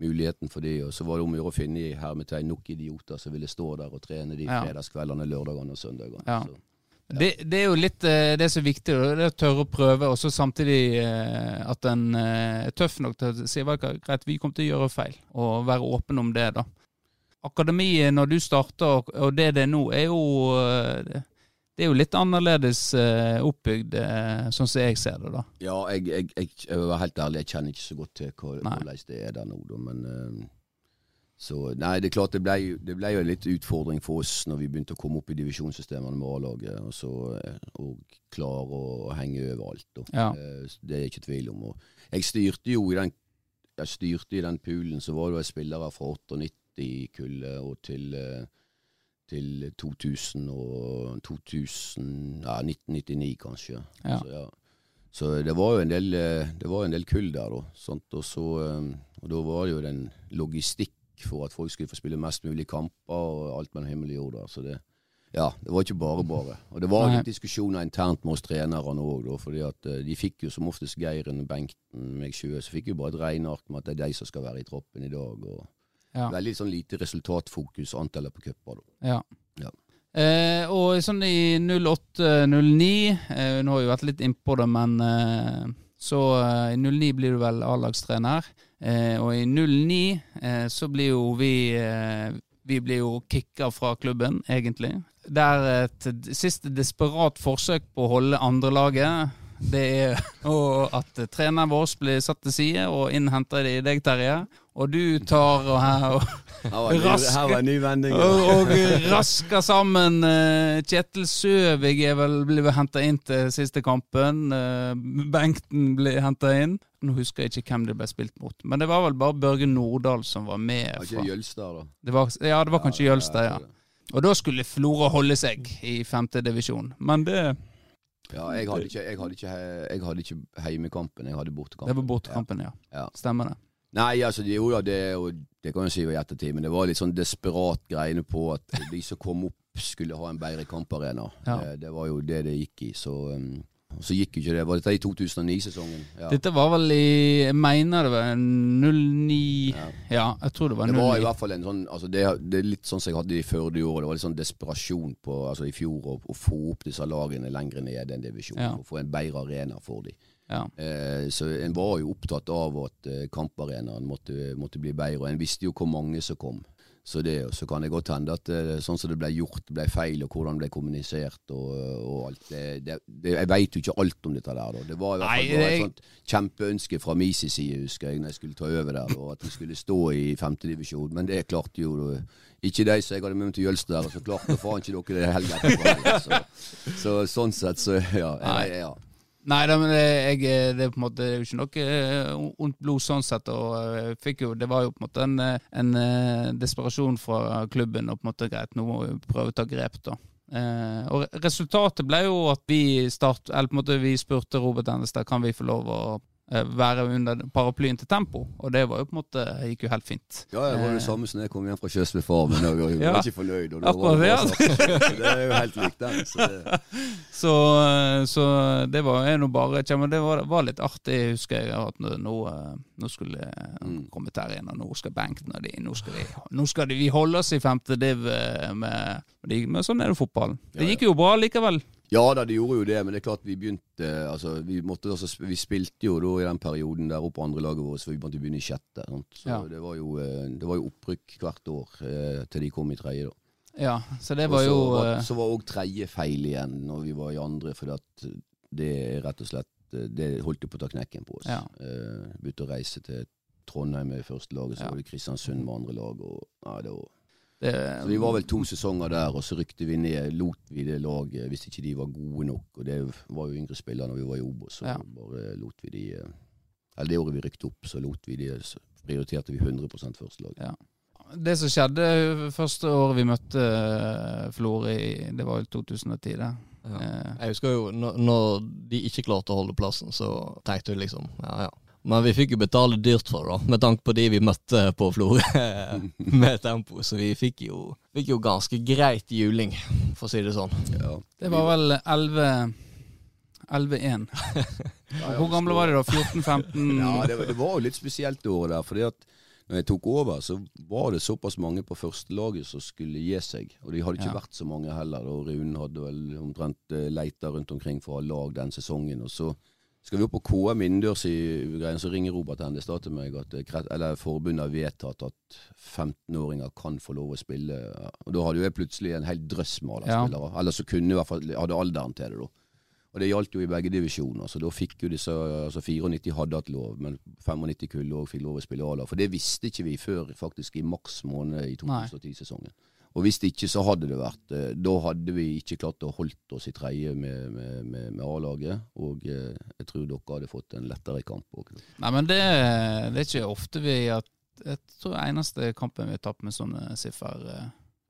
muligheten for det, og så var det om å gjøre å finne i hermetegn nok idioter som ville stå der og trene de Ja. fredagskveldene, lørdagene og søndagene. Ja. Så, Det, det er jo litt eh, det som er viktig, det er å tørre å prøve, og så samtidig eh, at en er tøff nok til å si hva greit, vi kommer til å gjøre feil, og være åpen om det. da. Akademiet når du starta, og- og det det er nå, er jo eh, det- er jo litt annerledes eh, oppbygd, eh, sånn som jeg ser det. da. ja, jeg, jeg, jeg, jeg være helt ærlig, jeg kjenner ikke så godt til hvordan det er der nå, da, men så, nei, det er klart det ble, det ble jo en litt utfordring for oss når vi begynte å komme opp i divisjonssystemene med A-laget, og så og klare å henge over alt. Da. Ja. Det er jeg ikke tvil om. Og jeg styrte jo i den, jeg styrte i den poolen, så var det jo spillere fra 98-kullet og til, eh, til 2000 og 2000, ja, 1999 kanskje. Ja. Så, ja. så det var jo en del, eh, det var en del kull der, da. Og, så, eh, og da var det jo den logistikk for at folk skulle få spille mest mulig kamper og alt mellom himmel og jord. Da. Så det, ja, det var ikke bare bare. Og det var litt diskusjoner internt med oss trenerne òg, fordi at de fikk jo som oftest Geiren, Bengten, meg sjøl, så fikk jo bare et regneark med at det er de som skal være i troppen i dag. og Ja. Veldig sånn lite resultatfokus Antallet på cuper. Ja. Ja. Eh, og sånn i 08-09 eh, Nå har vi vært litt innpå det, men eh, så eh, i 09 blir du vel A-lagstrener. Eh, og i 09 eh, så blir jo vi Vi blir jo kicka fra klubben, egentlig. Det er et siste desperat forsøk på å holde andrelaget. Det er at treneren vår blir satt til side, og innhenter de deg, Terje. Og du tar og her og Her var en ny, vending. og, og rasker sammen. eh, Kjetil Søvig er vel blitt henta inn til siste kampen. eh, Bengten ble henta inn. Nå husker jeg ikke hvem det ble spilt mot, men det var vel bare Børge Nordahl som var med. Var ikke Jølstad, da? Det var, ja, det var kanskje Jølstad, ja. tror det. Og da skulle Flora holde seg i femte divisjon, men det, Ja, jeg hadde ikke, jeg hadde ikke, jeg hadde ikke heimekampen, jeg hadde bortekampen. det var bortekampen, ja. Ja. Stemmer det. Nei, altså, jo da, det, og det kan jeg si i ettertid, men det var litt sånn desperat greiene på at de som kom opp, skulle ha en bedre kamparena. Ja. Det, Det var jo det det gikk i, så um, så gikk jo ikke det. Var dette i 2009-sesongen? Ja. Dette var vel i Jeg mener det var 09 Ja. Ja, jeg tror det var Det var i hvert fall en sånn altså det, det er litt sånn som jeg hadde i Førde i år. Det var litt sånn desperasjon på, altså i fjor å, få opp disse lagene lenger ned i den divisjonen. Ja. Å få en bedre arena for dem. Ja. Eh, så en var jo opptatt av at eh, kamparenaen måtte, måtte bli bedre, og en visste jo hvor mange som kom. Så, det, så kan det godt hende at eh, sånn som det ble gjort, ble feil, og hvordan det ble kommunisert og, og alt det, det, det Jeg veit jo ikke alt om dette der. Da. Det var i hvert fall Nei, et sånt kjempeønske fra min side, husker jeg, når jeg skulle ta over der, og at vi skulle stå i femtedivisjon. Men det klarte jo eh, ikke de som jeg hadde med meg til Jølster, der, og så klarte faen ikke dere det helga etterpå. Så, så sånn sett, så ja. Jeg, ja. Nei det, jeg, det er på en måte jo ikke noe eh, ondt blod sånn sett. og eh, fikk jo, Det var jo på en måte en, eh, en eh, desperasjon fra klubben og på en måte greit, nå må vi prøve å ta grep. da. Eh, og Resultatet ble jo at vi start, eller på en måte vi spurte Robert Endestad kan vi få lov å eh, være under paraplyen til Tempo, og det var jo på en måte, gikk jo helt fint. Ja, det var det samme som jeg kom hjem fra Kjøsby med farmen. og Jeg var Ja. ikke fornøyd. Og Akkurat det, bare sånn. Det er jo helt likt den. Så det, Så, så det var jo bare men Det var, var litt artig, husker jeg, at nå, nå, eh, skulle Mm. komme der igjen, og nå skal Bengt og de, nå skal, vi, nå skal de, vi holde oss i femte div eh, med, med, men sånn er det fotballen. Det gikk jo bra likevel. Ja da, det gjorde jo det, men det er klart vi begynte altså, vi, måtte, altså, vi spilte jo da i den perioden der oppe på andre laget vårt, så vi måtte begynne i sjette. Sant? Så Ja. det, var jo, eh, det var jo opprykk hvert år eh, til de kom i tredje. da. Ja, så det Og var så jo var, eh, så var òg tredje feil igjen når vi var i andre, for det er rett og slett eh, Det holdt jo på å ta knekken på oss. Ja. Eh, begynte å reise til Trondheim med første laget, så Ja. var det Kristiansund med andre lag. Og, ja, det var det, Så Vi var vel to sesonger der, og så rykte vi ned. Lot vi det laget hvis ikke de var gode nok. Og det var jo yngre spillere når vi var i Obos, så Ja. bare lot vi de eh, Eller det året vi rykte opp, så lot vi de så prioriterte vi 100 førstelag. Ja. Det som skjedde første året vi møtte Flore, i- det var jo 2010, det. Ja. Eh, Jeg husker jo når, når de ikke klarte å holde plassen, så tenkte vi liksom ja ja. Men vi fikk jo betale dyrt for det, da, med tanke på de vi møtte på Florø med tempo. Så vi fikk jo, fikk jo ganske greit juling, for å si det sånn. Ja. det var vel 11 11-1. Hvor gamle var de da? 14-15? Ja, det var, det var jo litt spesielt det året der. fordi at når jeg tok over, så var det såpass mange på førstelaget som skulle gi seg. Og de hadde ikke Ja. vært så mange heller. Og Rune hadde vel omtrent eh, leita rundt omkring for å ha lag den sesongen. Og så skal vi opp på KM innendørs i greien, så ringer Robert Hendestad til meg at eh, eller forbundet har vedtatt at 15-åringer kan få lov å spille. Og da hadde jo jeg plutselig en hel drøss med Ja. spillere. Eller så kunne i hvert fall hadde alderen til det, da. Og det gjaldt jo i begge divisjoner, så da fikk jo disse altså 94 hadde hatt lov, men 95 kulde òg fikk lov å spille A-lag. For det visste ikke vi før faktisk i mars måned i 2010-sesongen. Og hvis det ikke, så hadde det vært eh, Da hadde vi ikke klart å holdt oss i tredje med, med, med, med A-laget. Og eh, jeg tror dere hadde fått en lettere kamp òg. Nei, men det, det er ikke ofte vi at Jeg tror eneste kampen vi har tapt med sånne siffer, eh,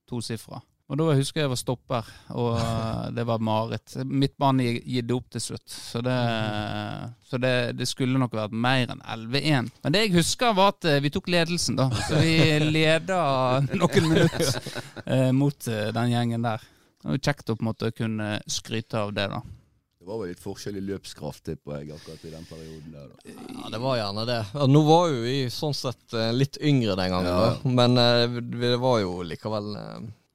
to sifre. Og da husker jeg jeg var stopper, og eh, det var Marit. Midtbanen gi- gitt opp til slutt. Så det, så det, det skulle nok vært mer enn 11-1. Men det jeg husker, var at eh, vi tok ledelsen, da. Så vi leda noen minutter eh, mot den gjengen der. Det var kjekt å på en måte kunne skryte av det, da. Det var vel litt forskjell i løpskraft, tipper jeg, akkurat i den perioden der. da. Ja, det var gjerne det. Nå var jo vi sånn sett litt yngre den gangen, Ja. da. men det var jo likevel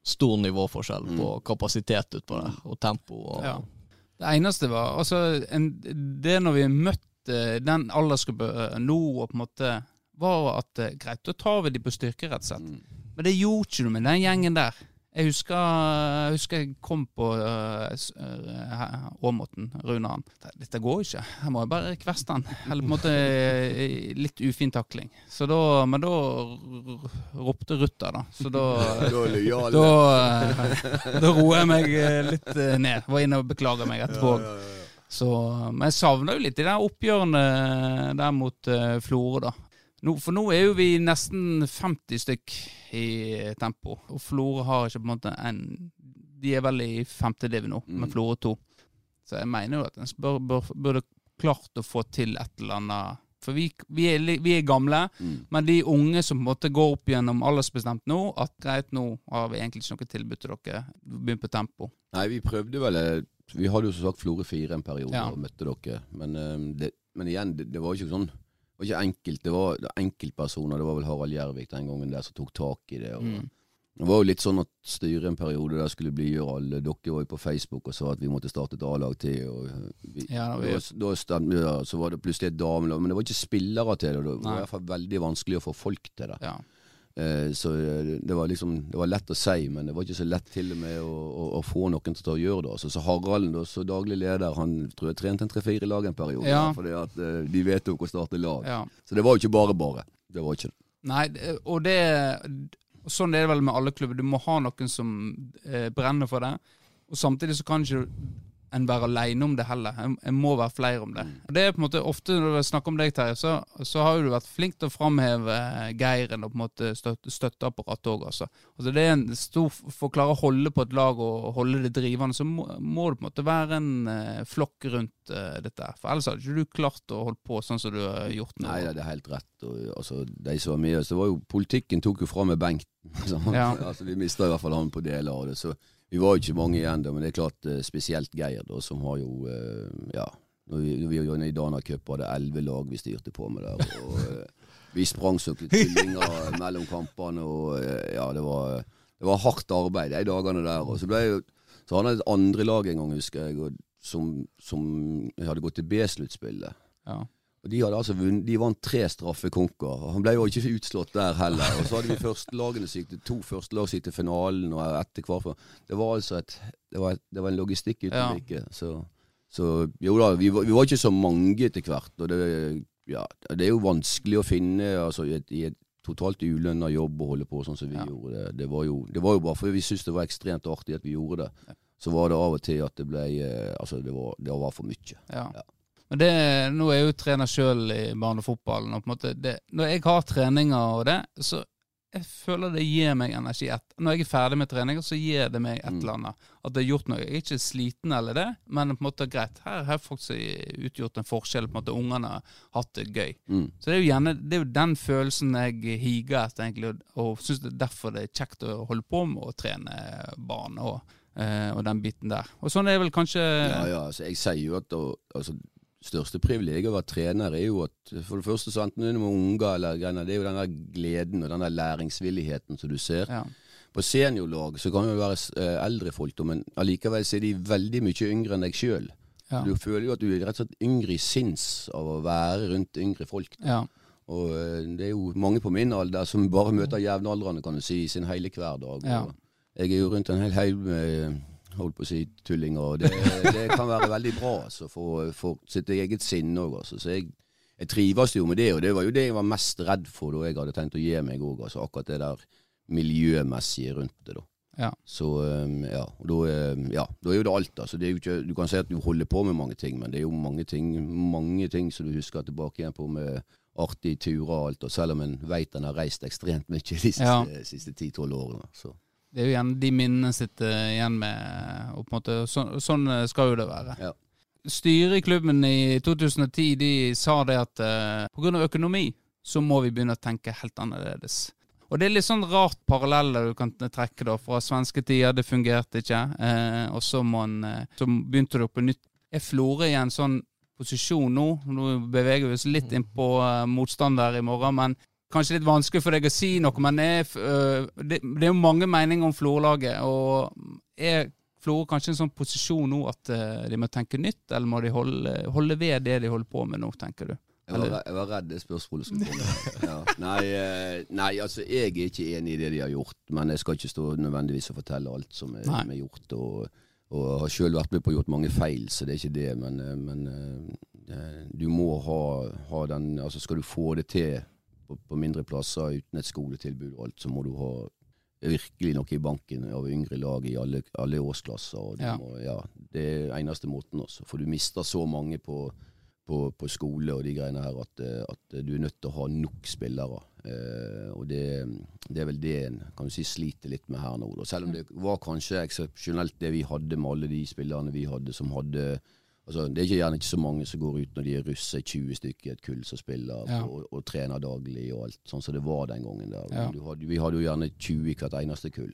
stor nivåforskjell på kapasitet utpå det, og tempo. Og, Ja. Det eneste var altså en, Det når vi møtte den aldersgruppa nå, og på en måte var at eh, greit, da tar vi de på styrke, rett og slett. Mm. Men det gjorde ikke noe med den gjengen der. Jeg husker jeg, husker jeg kom på uh, Åmoten, Runaen. Dette går ikke. Jeg må bare kveste han. Eller på en måte eh, litt ufin takling. Så da, men da ropte Rutter, da. Så da Da da, eh, roer jeg meg eh, litt eh, ned. Var inne og beklaga meg etterpå. Ja, ja, ja. Så, men jeg savner jo litt de der oppgjørene der mot uh, Florø, da. Nå, for nå er jo vi nesten 50 stykk i tempo, og Florø har ikke på en måte en De er vel i femte div nå, med Mm. Florø 2. Så jeg mener jo at en bør, bør, burde klart å få til et eller annet For vi, vi, er, vi er gamle, Mm. men de unge som på en måte går opp gjennom aldersbestemt nå, at greit, nå har vi egentlig ikke noe tilbud til dere, begynn på tempo. Nei, vi prøvde vel eh, Vi hadde jo som sagt Florø 4 en periode Ja. og møtte dere. Men, eh, det, men igjen, det, det var jo ikke sånn Var ikke enkelt. Det var enkeltpersoner. Det var vel Harald Gjervik den gangen der som tok tak i det. Og, Mm. Det var jo litt sånn at styret en periode der skulle blidgjøre alle. Dere var jo på Facebook og sa at vi måtte starte et A-lag til. Og vi, Ja, vi- da, da stemte, ja, så var det plutselig et damelag. Men det var ikke spillere til det. Det var Nei. i hvert fall veldig vanskelig å få folk til det. Ja. Eh, så eh, det var liksom Det var lett å si, men det var ikke så lett til og med å, å, å få noen til å gjøre det. Altså, så Haralden, da, så daglig leder, han tror jeg trente en tre-fire lag en periode. Ja. Fordi at eh, de vedtok å starte lag. Ja. Så det var jo ikke bare bare. Det var ikke det. Nei, og det Sånn er det vel med alle klubber. Du må ha noen som eh, brenner for det. Og samtidig så kan ikke en være alene om det heller. En, en må være flere om det. Og det er på en måte Ofte når vi snakker om deg, Terje, så, så har du vært flink til å framheve eh, Geiren og på en måte støtte, støtteapparat òg, altså. altså. Det er en stor For å klare å holde på et lag og holde det drivende, så må, må det på en måte være en uh, flokk rundt uh, dette. For ellers hadde ikke du klart å holde på sånn som du har gjort nå. Nei, det er helt rett. Og, altså, de som var med oss, det var jo Politikken tok jo fra med Bengt. sant? Ja. altså, vi mista i hvert fall han på deler av det. Så vi var jo ikke mange igjen da, men det er klart eh, spesielt Geir, da, som har jo eh, Ja. Når vi, når vi var i Dana Cup, var det elleve lag vi styrte på med der. Og eh, vi sprang som tullinger mellom kampene, og ja, det var, det var hardt arbeid de dagene der. Og så ble jo Så hadde jeg et andre lag en gang, husker jeg, som, som hadde gått til B-sluttspillet. Ja. De hadde altså vunnet, de vant tre straffekonker. Han ble jo ikke utslått der heller. Og så hadde vi førstelagene sikte, to førstelag til finalen, og etter hver Det var altså et Det var, et, det var en logistikk uten Ja. like. Så, så jo da, vi vi var ikke så mange etter hvert. Og det, ja, det er jo vanskelig å finne altså, i, et, i et totalt ulønna jobb å holde på sånn som vi Ja. gjorde. Det, det, var jo, det var jo bare fordi vi syntes det var ekstremt artig at vi gjorde det. Så var det av og til at det ble eh, Altså, det var, det var for mye. Ja. Ja. Men det, nå er jeg jo trener sjøl i barnefotballen, og på en måte det, når jeg har treninger og det, så jeg føler det gir meg energi. Et, når jeg er ferdig med treninger, så gir det meg et Mm. eller annet. At det har gjort noe. Jeg er ikke sliten eller det, men på en måte greit. Her har faktisk utgjort en forskjell. på en måte Ungene har hatt det gøy. Mm. Så det er jo gjerne det er jo den følelsen jeg higer etter, egentlig, og, og syns det er derfor det er kjekt å holde på med å trene barn og, eh, og den biten der. Og sånn er det vel kanskje Ja, ja, altså, jeg sier jo at å, altså, største privilegiet å være trener er jo at for det første så enten du er med unger eller greier, det er jo den der gleden og den der læringsvilligheten som du ser. ja. På seniorlag så kan det jo være eh, eldre folk, men allikevel så er de veldig mye yngre enn deg sjøl. Ja. Du føler jo at du er rett og slett yngre i sinns av å være rundt yngre folk. ja. Og eh, det er jo mange på min alder som bare møter jevnaldrende, kan du si, i sin hele hverdag. Jeg er jo rundt en hel haug med holdt på å si tullinger, det, det kan være veldig bra altså, for, for sitt eget sinne òg. Altså. Så jeg, jeg trives jo med det, og det var jo det jeg var mest redd for da jeg hadde tenkt å gi meg òg. Altså, akkurat det der miljømessige rundt det. da. Ja. Så um, ja, og da, um, ja, da er jo det alt. Altså. Det er jo ikke, du kan si at du holder på med mange ting, men det er jo mange ting, mange ting som du husker tilbake igjen på med artige turer og alt. Og selv om en veit en har reist ekstremt mye de siste, ti-tolv 10-12 årene. Så. Det er jo igjen de minnene sitter igjen med, og på en måte, så, sånn skal jo det være. Ja. Styret i klubben i 2010 de sa det at uh, pga. økonomi så må vi begynne å tenke helt annerledes. Og det er litt sånn rart paralleller du kan trekke da, fra svenske tider. Det fungerte ikke. Eh, og så, man, eh, så begynte det på nytt. Er Florø i en sånn posisjon nå? Nå beveger vi oss litt inn på eh, motstander i morgen, men kanskje litt vanskelig for deg å si noe. Men er, øh, det, er jo mange meninger om Florø-laget. Og er Florø kanskje en sånn posisjon nå at eh, de må tenke nytt, eller må de holde, holde ved det de holder på med nå, tenker du? Jeg var, jeg var redd det spørsmålet skulle komme. Ja. Nei, eh, nei, altså jeg er ikke enig i det de har gjort, men jeg skal ikke stå nødvendigvis og fortelle alt som er, som er gjort. Og, og har sjøl vært med på å gjort mange feil, så det er ikke det. Men, men du må ha, ha den Altså skal du få det til på, på mindre plasser uten et skoletilbud og alt, så må du ha virkelig noe i banken av yngre lag i alle, alle årsklasser. Ja. må, ja, det er eneste måten også, for du mister så mange på på, på skole og de greiene her at, eh, at du er nødt til å ha nok spillere. Eh, og det, det er vel det en kan du si, sliter litt med her nå. Da. Selv om det var kanskje eksepsjonelt det vi hadde med alle de spillerne vi hadde som hadde altså Det er ikke, gjerne ikke så mange som går ut når de er russ, er 20 stykker i et kull som spiller Ja. og, og trener daglig og alt, sånn som det var den gangen. der. Hadde, vi hadde jo gjerne 20 i hvert eneste kull.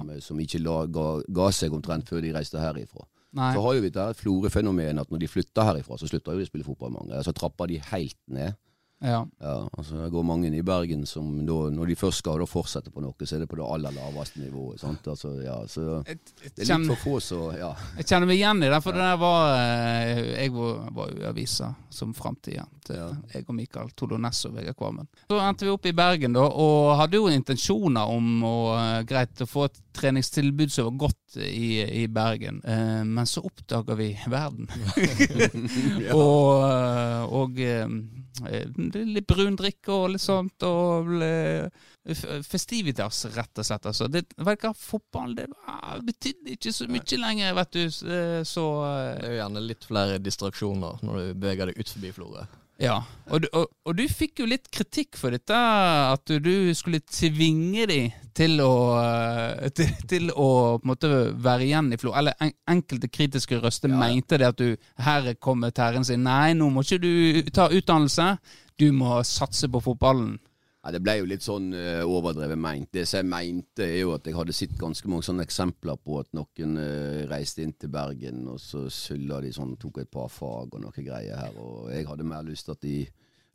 Som, som ikke la, ga, ga seg omtrent før de reiste herifra. Nei. Så har jo vi det her Florø-fenomenet at når de flytter herifra, så slutter jo de å spille fotball mange. Så trapper de helt ned. Ja. Ja, altså Det går mange i Bergen som da, når de først skal fortsette på noe, så er det på det aller laveste nivået. sant? Altså, ja, så Det er litt for få så, ja. jeg kjenner meg igjen i det, for det der var eh, Jeg var, jo i avisa som framtida til jeg og Mikael Tolones og Vegard Kvammen. Så endte vi opp i Bergen, da, og hadde jo intensjoner om å, eh, greit, å få et treningstilbud som var godt i, i Bergen, eh, men så oppdaga vi verden. Og, eh, og litt brun drikke og litt sånt, og festivitas, rett og slett. Altså. Det, vet fotball det var, betydde ikke så mye lenger, vet du. eh, Så Det er jo gjerne litt flere distraksjoner når du beveger deg ut forbi Florø. Ja. Og, du- og, og du fikk jo litt kritikk for dette, at du, du skulle tvinge dem til å eh, til, til å måte være igjen i Flo. Eller en, enkelte kritiske røster mente det at du Her kommer Terren sin. Nei, nå må ikke du ta utdannelse. Du må satse på fotballen. Ja, Det ble jo litt sånn uh, overdrevet meint. Det som jeg mente, er jo at jeg hadde sett ganske mange sånne eksempler på at noen uh, reiste inn til Bergen, og så sulla de sånn, tok et par fag og noe greier her. Og jeg hadde mer lyst til at de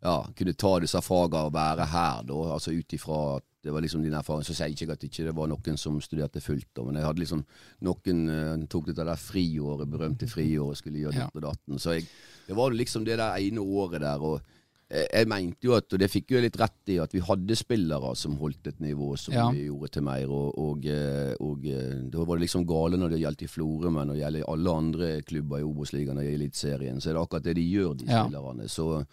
ja, kunne ta disse fagene og være her, da. Altså ut ifra at det var liksom din erfaring. Så sier jeg ikke at det ikke var noen som studerte fullt, da, men jeg hadde liksom Noen uh, tok dette der friåret, berømte friåret, skulle gjøre Ja. ditt og datten. Så jeg, det var liksom det der ene året der. og jeg jeg mente jo at, og det fikk jo litt rett i, at vi hadde spillere som holdt et nivå som Ja. vi gjorde til mer. Og, og, eh, og eh, da var det liksom gale når det gjaldt i Florø, men når det gjelder alle andre klubber i Obos-ligaen og i Eliteserien, så er det akkurat det de gjør, de Ja. spillerne. Så,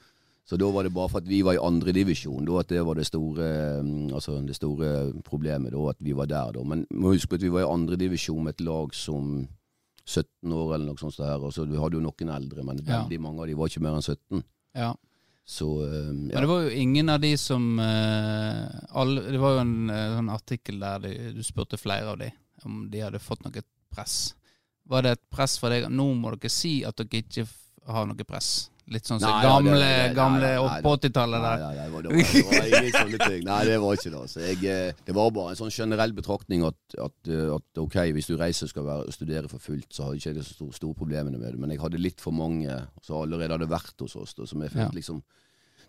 så da var det bare for at vi var i andredivisjon, at det var det store, mm, altså det store problemet, da, at vi var der. da. Men må huske at vi var i andredivisjon med et lag som 17 år eller noe sånt. så her, og så Vi hadde jo noen eldre, men Ja. veldig mange av de var ikke mer enn 17. Ja. Så ja. Men det var jo ingen av de som eh, alle, Det var jo en eh, sånn artikkel der du, du spurte flere av de om de hadde fått noe press. Var det et press fra deg? Nå må dere si at dere ikke har noe press. Litt sånn som gamle, det- det- gamle nei, opp nei, på 80-tallet der. nei, nei, det var, det var, ingen sånne ting. Nei, det var ikke det. Altså. Jeg, eh, det var bare en sånn generell betraktning at, at, eh, at ok, hvis du reiser og skal være, studere for fullt, så har ikke jeg det så store, store problemene med det. Men jeg hadde litt for mange som allerede hadde vært hos oss, da, som jeg følte Ja. liksom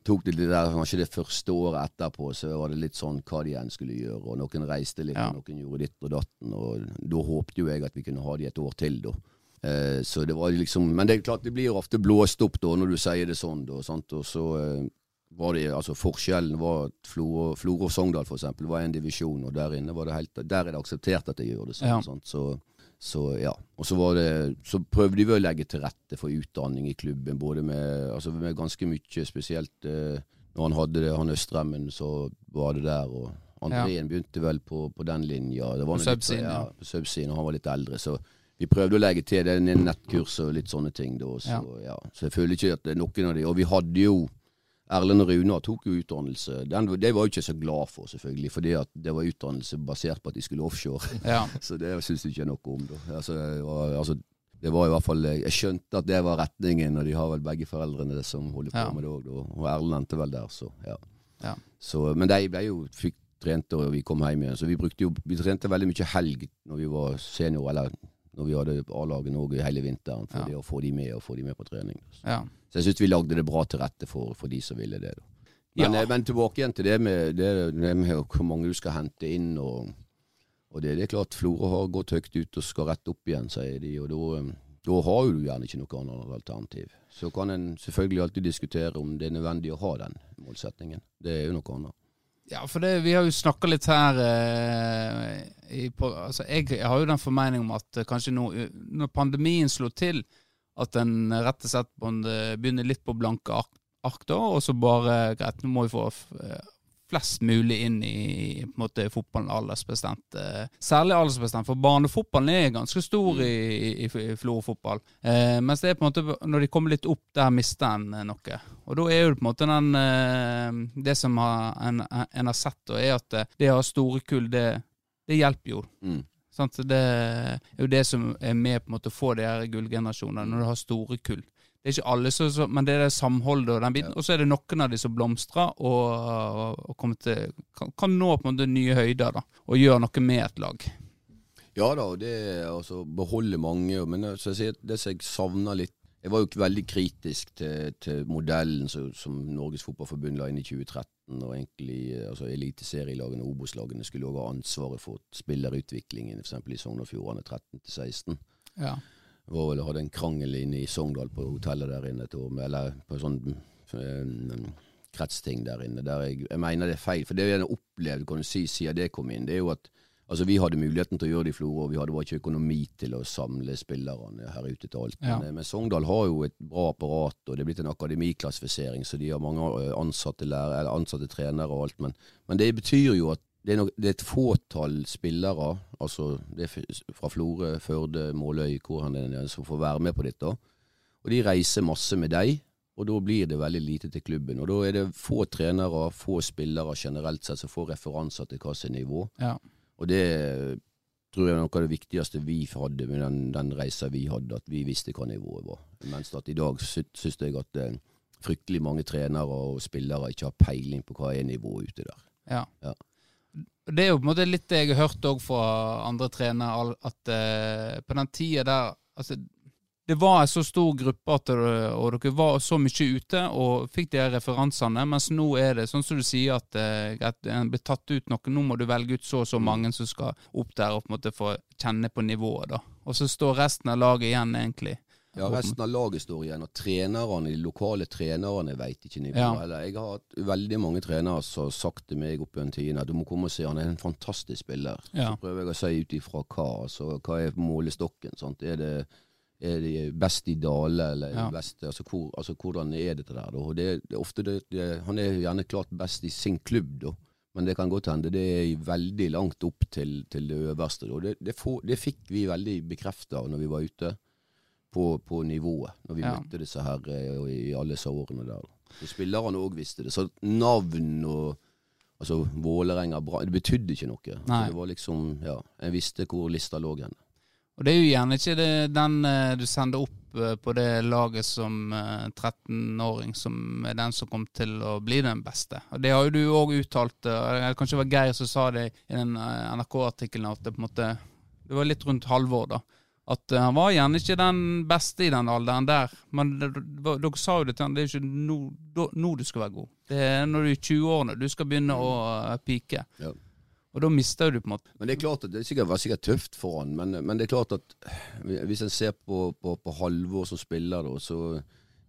tok det der, Kanskje det første året etterpå så var det litt sånn hva de enn skulle gjøre. og Noen reiste litt, Ja. og noen gjorde ditt og datten. og Da håpte jo jeg at vi kunne ha de et år til, da. Eh, så det var liksom, Men det er klart det blir jo ofte blåst opp da når du sier det sånn. Da? Og så eh, var det, altså Forskjellen var at Florø og Sogndal for eksempel, var en divisjon, og der inne var det helt, der er det akseptert at de gjør det sånn. Ja. sant? Så, så ja. Og så, var det, så prøvde vi å legge til rette for utdanning i klubben, både med, altså med ganske mye, spesielt eh, når han hadde det, han Østremmen, så var det der. og Andreen begynte vel på, på den linja. Det var På subsiden, ja. ja. Subsiden, og han var litt eldre. så vi prøvde å legge til det nettkurs og litt sånne ting. Da, så, ja. så jeg føler ikke at det er noen av de Og vi hadde jo Erlend og Runar tok jo utdannelse. Den, det var jeg ikke så glad for, selvfølgelig, fordi det var utdannelse basert på at de skulle offshore. Ja. Så det syns jeg ikke noe om. Altså, var, altså, det var i hvert fall Jeg skjønte at det var retningen, og de har vel begge foreldrene det som holder på Ja. med det òg. Og Erlend endte vel der, så ja. Ja. Så, men de ble jo fikk trente og vi kom hjem igjen. Så vi brukte jo Vi trente veldig mye helg når vi var senior, eller når vi hadde A-laget Norge hele vinteren, for Ja. å få de med og få de med på trening. ja. Så jeg syns vi lagde det bra til rette for, for de som ville det. Men, Ja. eh, men tilbake igjen til det med, det, det med hvor mange du skal hente inn. Og, og det, det er klart Florø har gått høyt ut og skal rett opp igjen, sier de. Og da, eh, da har du gjerne ikke noe annet alternativ. Så kan en selvfølgelig alltid diskutere om det er nødvendig å ha den målsetningen. Det er jo noe annet. Ja, for det, vi har jo snakka litt her eh, i, på, altså jeg, jeg har jo den formening om at eh, kanskje nå, eh, når pandemien slo til, at en rett og slett eh, begynner litt på blanke ark, ark da, og så bare greit, nå må vi få flest mulig inn i på en måte fotballen aldersbestemt. Eh, særlig aldersbestemt, for barnefotballen er ganske stor i, i, i Florø-fotball. Eh, mens det er på en måte når de kommer litt opp, der mister en eh, noe. Og da er jo på en måte den eh, Det som har, en, en har sett, da, er at det å ha store kull, det, det hjelper jo. Mm. Sant? Det er jo det som er med på en måte å få de her gullgenerasjonene, når du har store kull. Det er ikke alle som, men det er det samholdet og den biten. Og så er det noen av de som blomstrer og, og til, kan, kan nå på en måte nye høyder da, og gjøre noe med et lag. Ja da, og det altså beholder mange. Men altså, jeg det som jeg savner litt jeg var jo ikke veldig kritisk til, til modellen som, som Norges Fotballforbund la inn i 2013. Og egentlig altså eliteserielagene og Obos-lagene skulle også ha ansvaret for spillerutviklingen, f.eks. i Sogn og Fjordane 13 til 16. Ja. Var vel, hadde en krangel inne i Sogndal på hotellet der inne, et år, eller på sånn um, kretsting der inne. Der jeg, jeg mener det er feil. For det jeg har opplevd kan du si, siden det kom inn, det er jo at altså vi hadde muligheten til å gjøre det i Florø, og vi hadde bare ikke økonomi til å samle spillerne her ute til alt. Ja. Men, eh, men Sogndal har jo et bra apparat, og det er blitt en akademiklassifisering, så de har mange eh, ansatte, lærere, eller ansatte trenere og alt. Men, men det betyr jo at det er, nok, det er et fåtall spillere, altså det er fra Florø, Førde, Måløy, hvor han er, som får være med på dette. Og de reiser masse med deg, og da blir det veldig lite til klubben. Og da er det få trenere, få spillere generelt sett som får referanser til hva som er nivå. Ja. Og det tror jeg er noe av det viktigste vi hadde med den, den reisa vi hadde, at vi visste hva nivået var. Mens at i dag sy syns jeg at eh, fryktelig mange trenere og spillere ikke har peiling på hva er nivået ute der. Ja. Ja. Det er jo på en måte litt det jeg har hørt òg fra andre trenere, at uh, på den tida der altså, Det var en så stor gruppe, at det, og dere var så mye ute og fikk de referansene, mens nå er det sånn som du sier, at eh, greit, en blir tatt ut noe. Nå må du velge ut så og så mange som skal opp der og på en måte få kjenne på nivået, da. Og så står resten av laget igjen, egentlig. Ja, resten av laget står igjen, og trenerne, de lokale trenerne veit ikke nivået Ja. Jeg har hatt veldig mange trenere som har sagt til meg oppe gjennom at du må komme og se, han er en fantastisk spiller. Ja. Så prøver jeg å si ut ifra hva. Altså, hva er målestokken? Sant? Er det er de best i Dale, eller er Ja. best, altså, hvor, altså, hvordan er dette der? Da? Det, det ofte det, det, han er gjerne klart best i sin klubb, da. Men det kan godt hende det er veldig langt opp til, til det øverste. Da. Det, det, få, det fikk vi veldig bekrefta når vi var ute på, på nivået. Når vi Ja. møtte disse her eh, i alle disse årene der. Så spillerne òg visste det. Så navn og altså Vålerenga bra, Det betydde ikke noe. Nei. Det var liksom, ja, En visste hvor lista lå hen. Og det er jo gjerne ikke det, den eh, du sender opp eh, på det laget som eh, 13-åring, som er den som kom til å bli den beste. Og det har jo du òg uttalt, eh, kanskje det var Geir som sa det i den NRK-artikkelen, at det på en måte Det var litt rundt halvår, da. At eh, han var gjerne ikke den beste i den alderen der. Men dere sa jo det til han, det er ikke nå, no, du skal være god. Det er når du er i 20-årene du skal begynne å eh, pike. Ja. Og da mister du på en måte Men det er klart at det sikkert, var sikkert tøft for han, men, men det er klart at hvis en ser på, på, på Halvor som spiller, da, så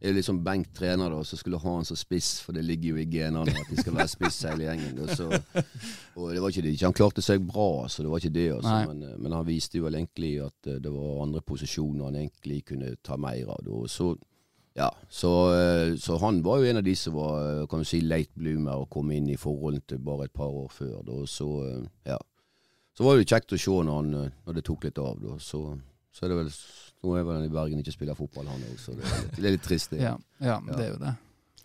er det liksom Bengt trener da, så skulle ha han som spiss, for det ligger jo i genene at de skal være spiss hele gjengen. Da, så, og det var ikke det. Han klarte seg bra, så det var ikke det. Altså, men, men han viste jo egentlig at eh, det var andre posisjoner han egentlig kunne ta mer av. Da. Og Så, ja, så, eh, så han var jo en av de som var eh, kan du si, late bloomer og kom inn i forhold til bare et par år før. Da. Så, eh, ja. så var det jo kjekt å se når, han, eh, når det tok litt av. Da. Så, så er det vel Nå er vel han i Bergen ikke spiller fotball, han òg, så det er, litt, det er litt trist. Det. Ja, ja, det er jo det.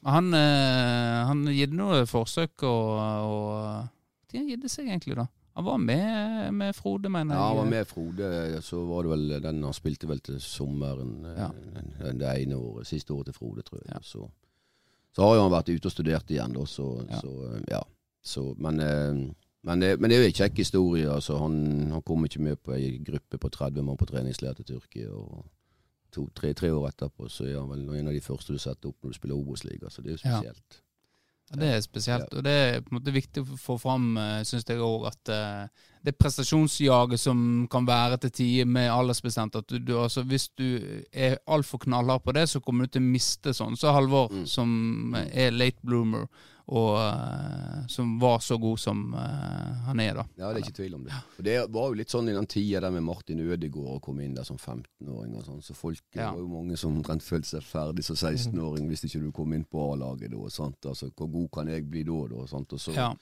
Han, eh, han gitt noe forsøk, og, og gitt det seg egentlig, da? Han var med med Frode, mener jeg. Ja, han var med Frode, så var det vel den han spilte vel til sommeren eh, Ja. det ene året, siste året til Frode, tror jeg. Ja. Så, så har jo han vært ute og studert igjen, da, så Ja. så, eh, ja. Så, men, eh, men, det, men det er jo en kjekk historie. Altså, han, han kom ikke med på ei gruppe på 30 mann på treningsleir til Tyrkia. og to, tre, tre år etterpå så er han vel en av de første du setter opp når du spiller Obos-liga, så det er jo spesielt. Ja, det er spesielt, og det er på en måte viktig å få fram, syns jeg òg, at eh, det prestasjonsjaget som kan være til tider med aldersbestemt at du, altså, Hvis du er altfor knallhard på det, så kommer du til å miste sånn. Så Halvor, Mm. som er late bloomer, og eh, som var så god som uh, han er, da. Ja, det er ikke tvil om det. Og Det var jo litt sånn i den tida der med Martin Ødegaard kom inn der som 15-åring og sånn, så folk Ja. var jo mange som omtrent følte seg ferdig som 16-åring hvis ikke du kom inn på A-laget da, sant. Altså, hvor god kan jeg bli da, da, sant. Og så, Ja.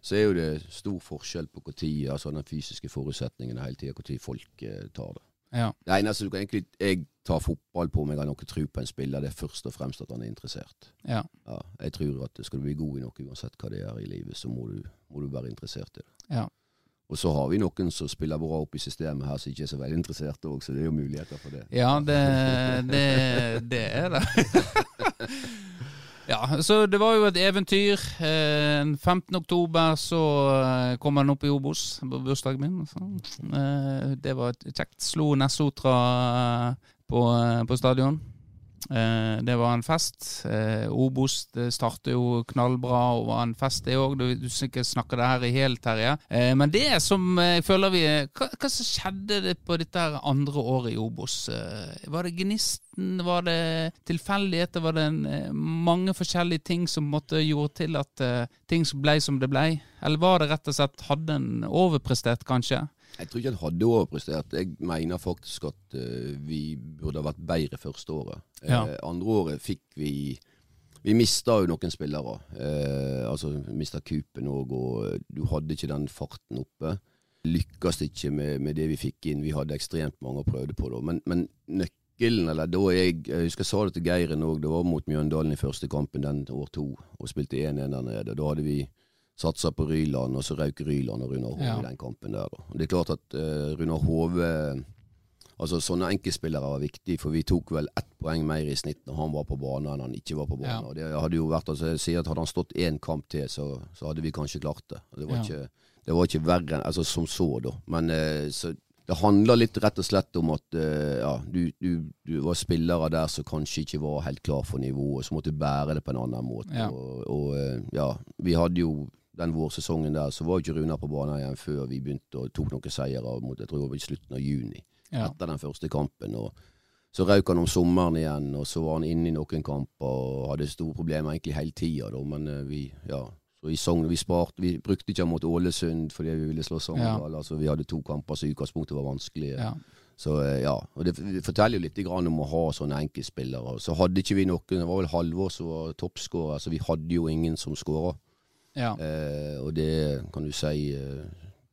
så er jo det stor forskjell på når altså den fysiske forutsetningen hele tida, når folk eh, tar det. Ja. Det eneste du kan egentlig jeg tar fotball på meg har noe tro på en spiller, det er først og fremst at han er interessert. ja. Ja, jeg tror at skal du bli god i noe, uansett hva det er i livet, så må du, må du være interessert i det. Ja. Og så har vi noen som spiller bra opp i systemet her, som ikke er så veldig interesserte òg, så det er jo muligheter for det. Ja, det, det, det er det. ja, så det var jo et eventyr. Eh, 15. oktober så eh, kom han opp i Obos på bursdagen min. Så. Eh, Det var kjekt. Slo Nessotra eh, på, eh, på stadion. Eh, det var en fest. Eh, Obos det startet jo knallbra og var en fest, det òg. Du, du snakker det her i hel, Terje. Eh, men det som jeg føler vi hva, hva som skjedde det på dette her andre året i Obos? Var det gnisten? Var det tilfeldigheter? Var det en, mange forskjellige ting som måtte gjorde til at ting ble som det ble? Eller var det rett og slett hadde en overprestert, kanskje? Jeg tror ikke han hadde overprestert. Jeg mener faktisk at uh, vi burde ha vært bedre første året. Ja. Uh, andre året fikk vi Vi mista jo noen spillere. Uh, altså mista Kupen òg, og du hadde ikke den farten oppe. Lykkes ikke med, med, det vi fikk inn. Vi hadde ekstremt mange og prøvde på det. Men, men nøkkelen, eller da jeg Jeg husker jeg sa det til Geiren òg, det var mot Mjøndalen i første kampen den år to, og spilte 1-1 der nede. Da hadde vi satsa på Ryland, og så røyk Ryland og Runar Hove Ja. i den kampen der. Og Det er klart at uh, Runar Hove Altså Sånne enkeltspillere var viktig, for vi tok vel ett poeng mer i snitt når han var på banen enn han ikke var på banen. Ja. Og det hadde jo vært, altså jeg sier at Hadde han stått én kamp til, så, så hadde vi kanskje klart det. Det var, Ja. ikke, det var ikke verre enn altså, som så, da. Men uh, så det handler litt rett og slett om at uh, ja, du, du, du var spillere der som kanskje ikke var helt klar for nivået, så måtte du bære det på en annen måte. Og, og uh, ja, vi hadde jo den vårsesongen der, så var ikke Runar på banen igjen før vi begynte og tok noen seire mot jeg tror det var i slutten av juni Ja. etter den første kampen. og Så røk han om sommeren igjen, og så var han inne i noen kamper og hadde store problemer egentlig hele tida. Men eh, vi ja, så i Sogn, vi sparte, vi brukte ikke han mot Ålesund fordi vi ville slå Sogndal. Altså, vi hadde to kamper som i utgangspunktet var vanskelige. Ja. Så eh, ja, og det, det forteller jo litt om å ha sånne enkeltspillere. Så hadde ikke vi noen, det var vel Halvor som var toppskårer, så vi hadde jo ingen som skåra. Ja. Eh, og det kan du si eh,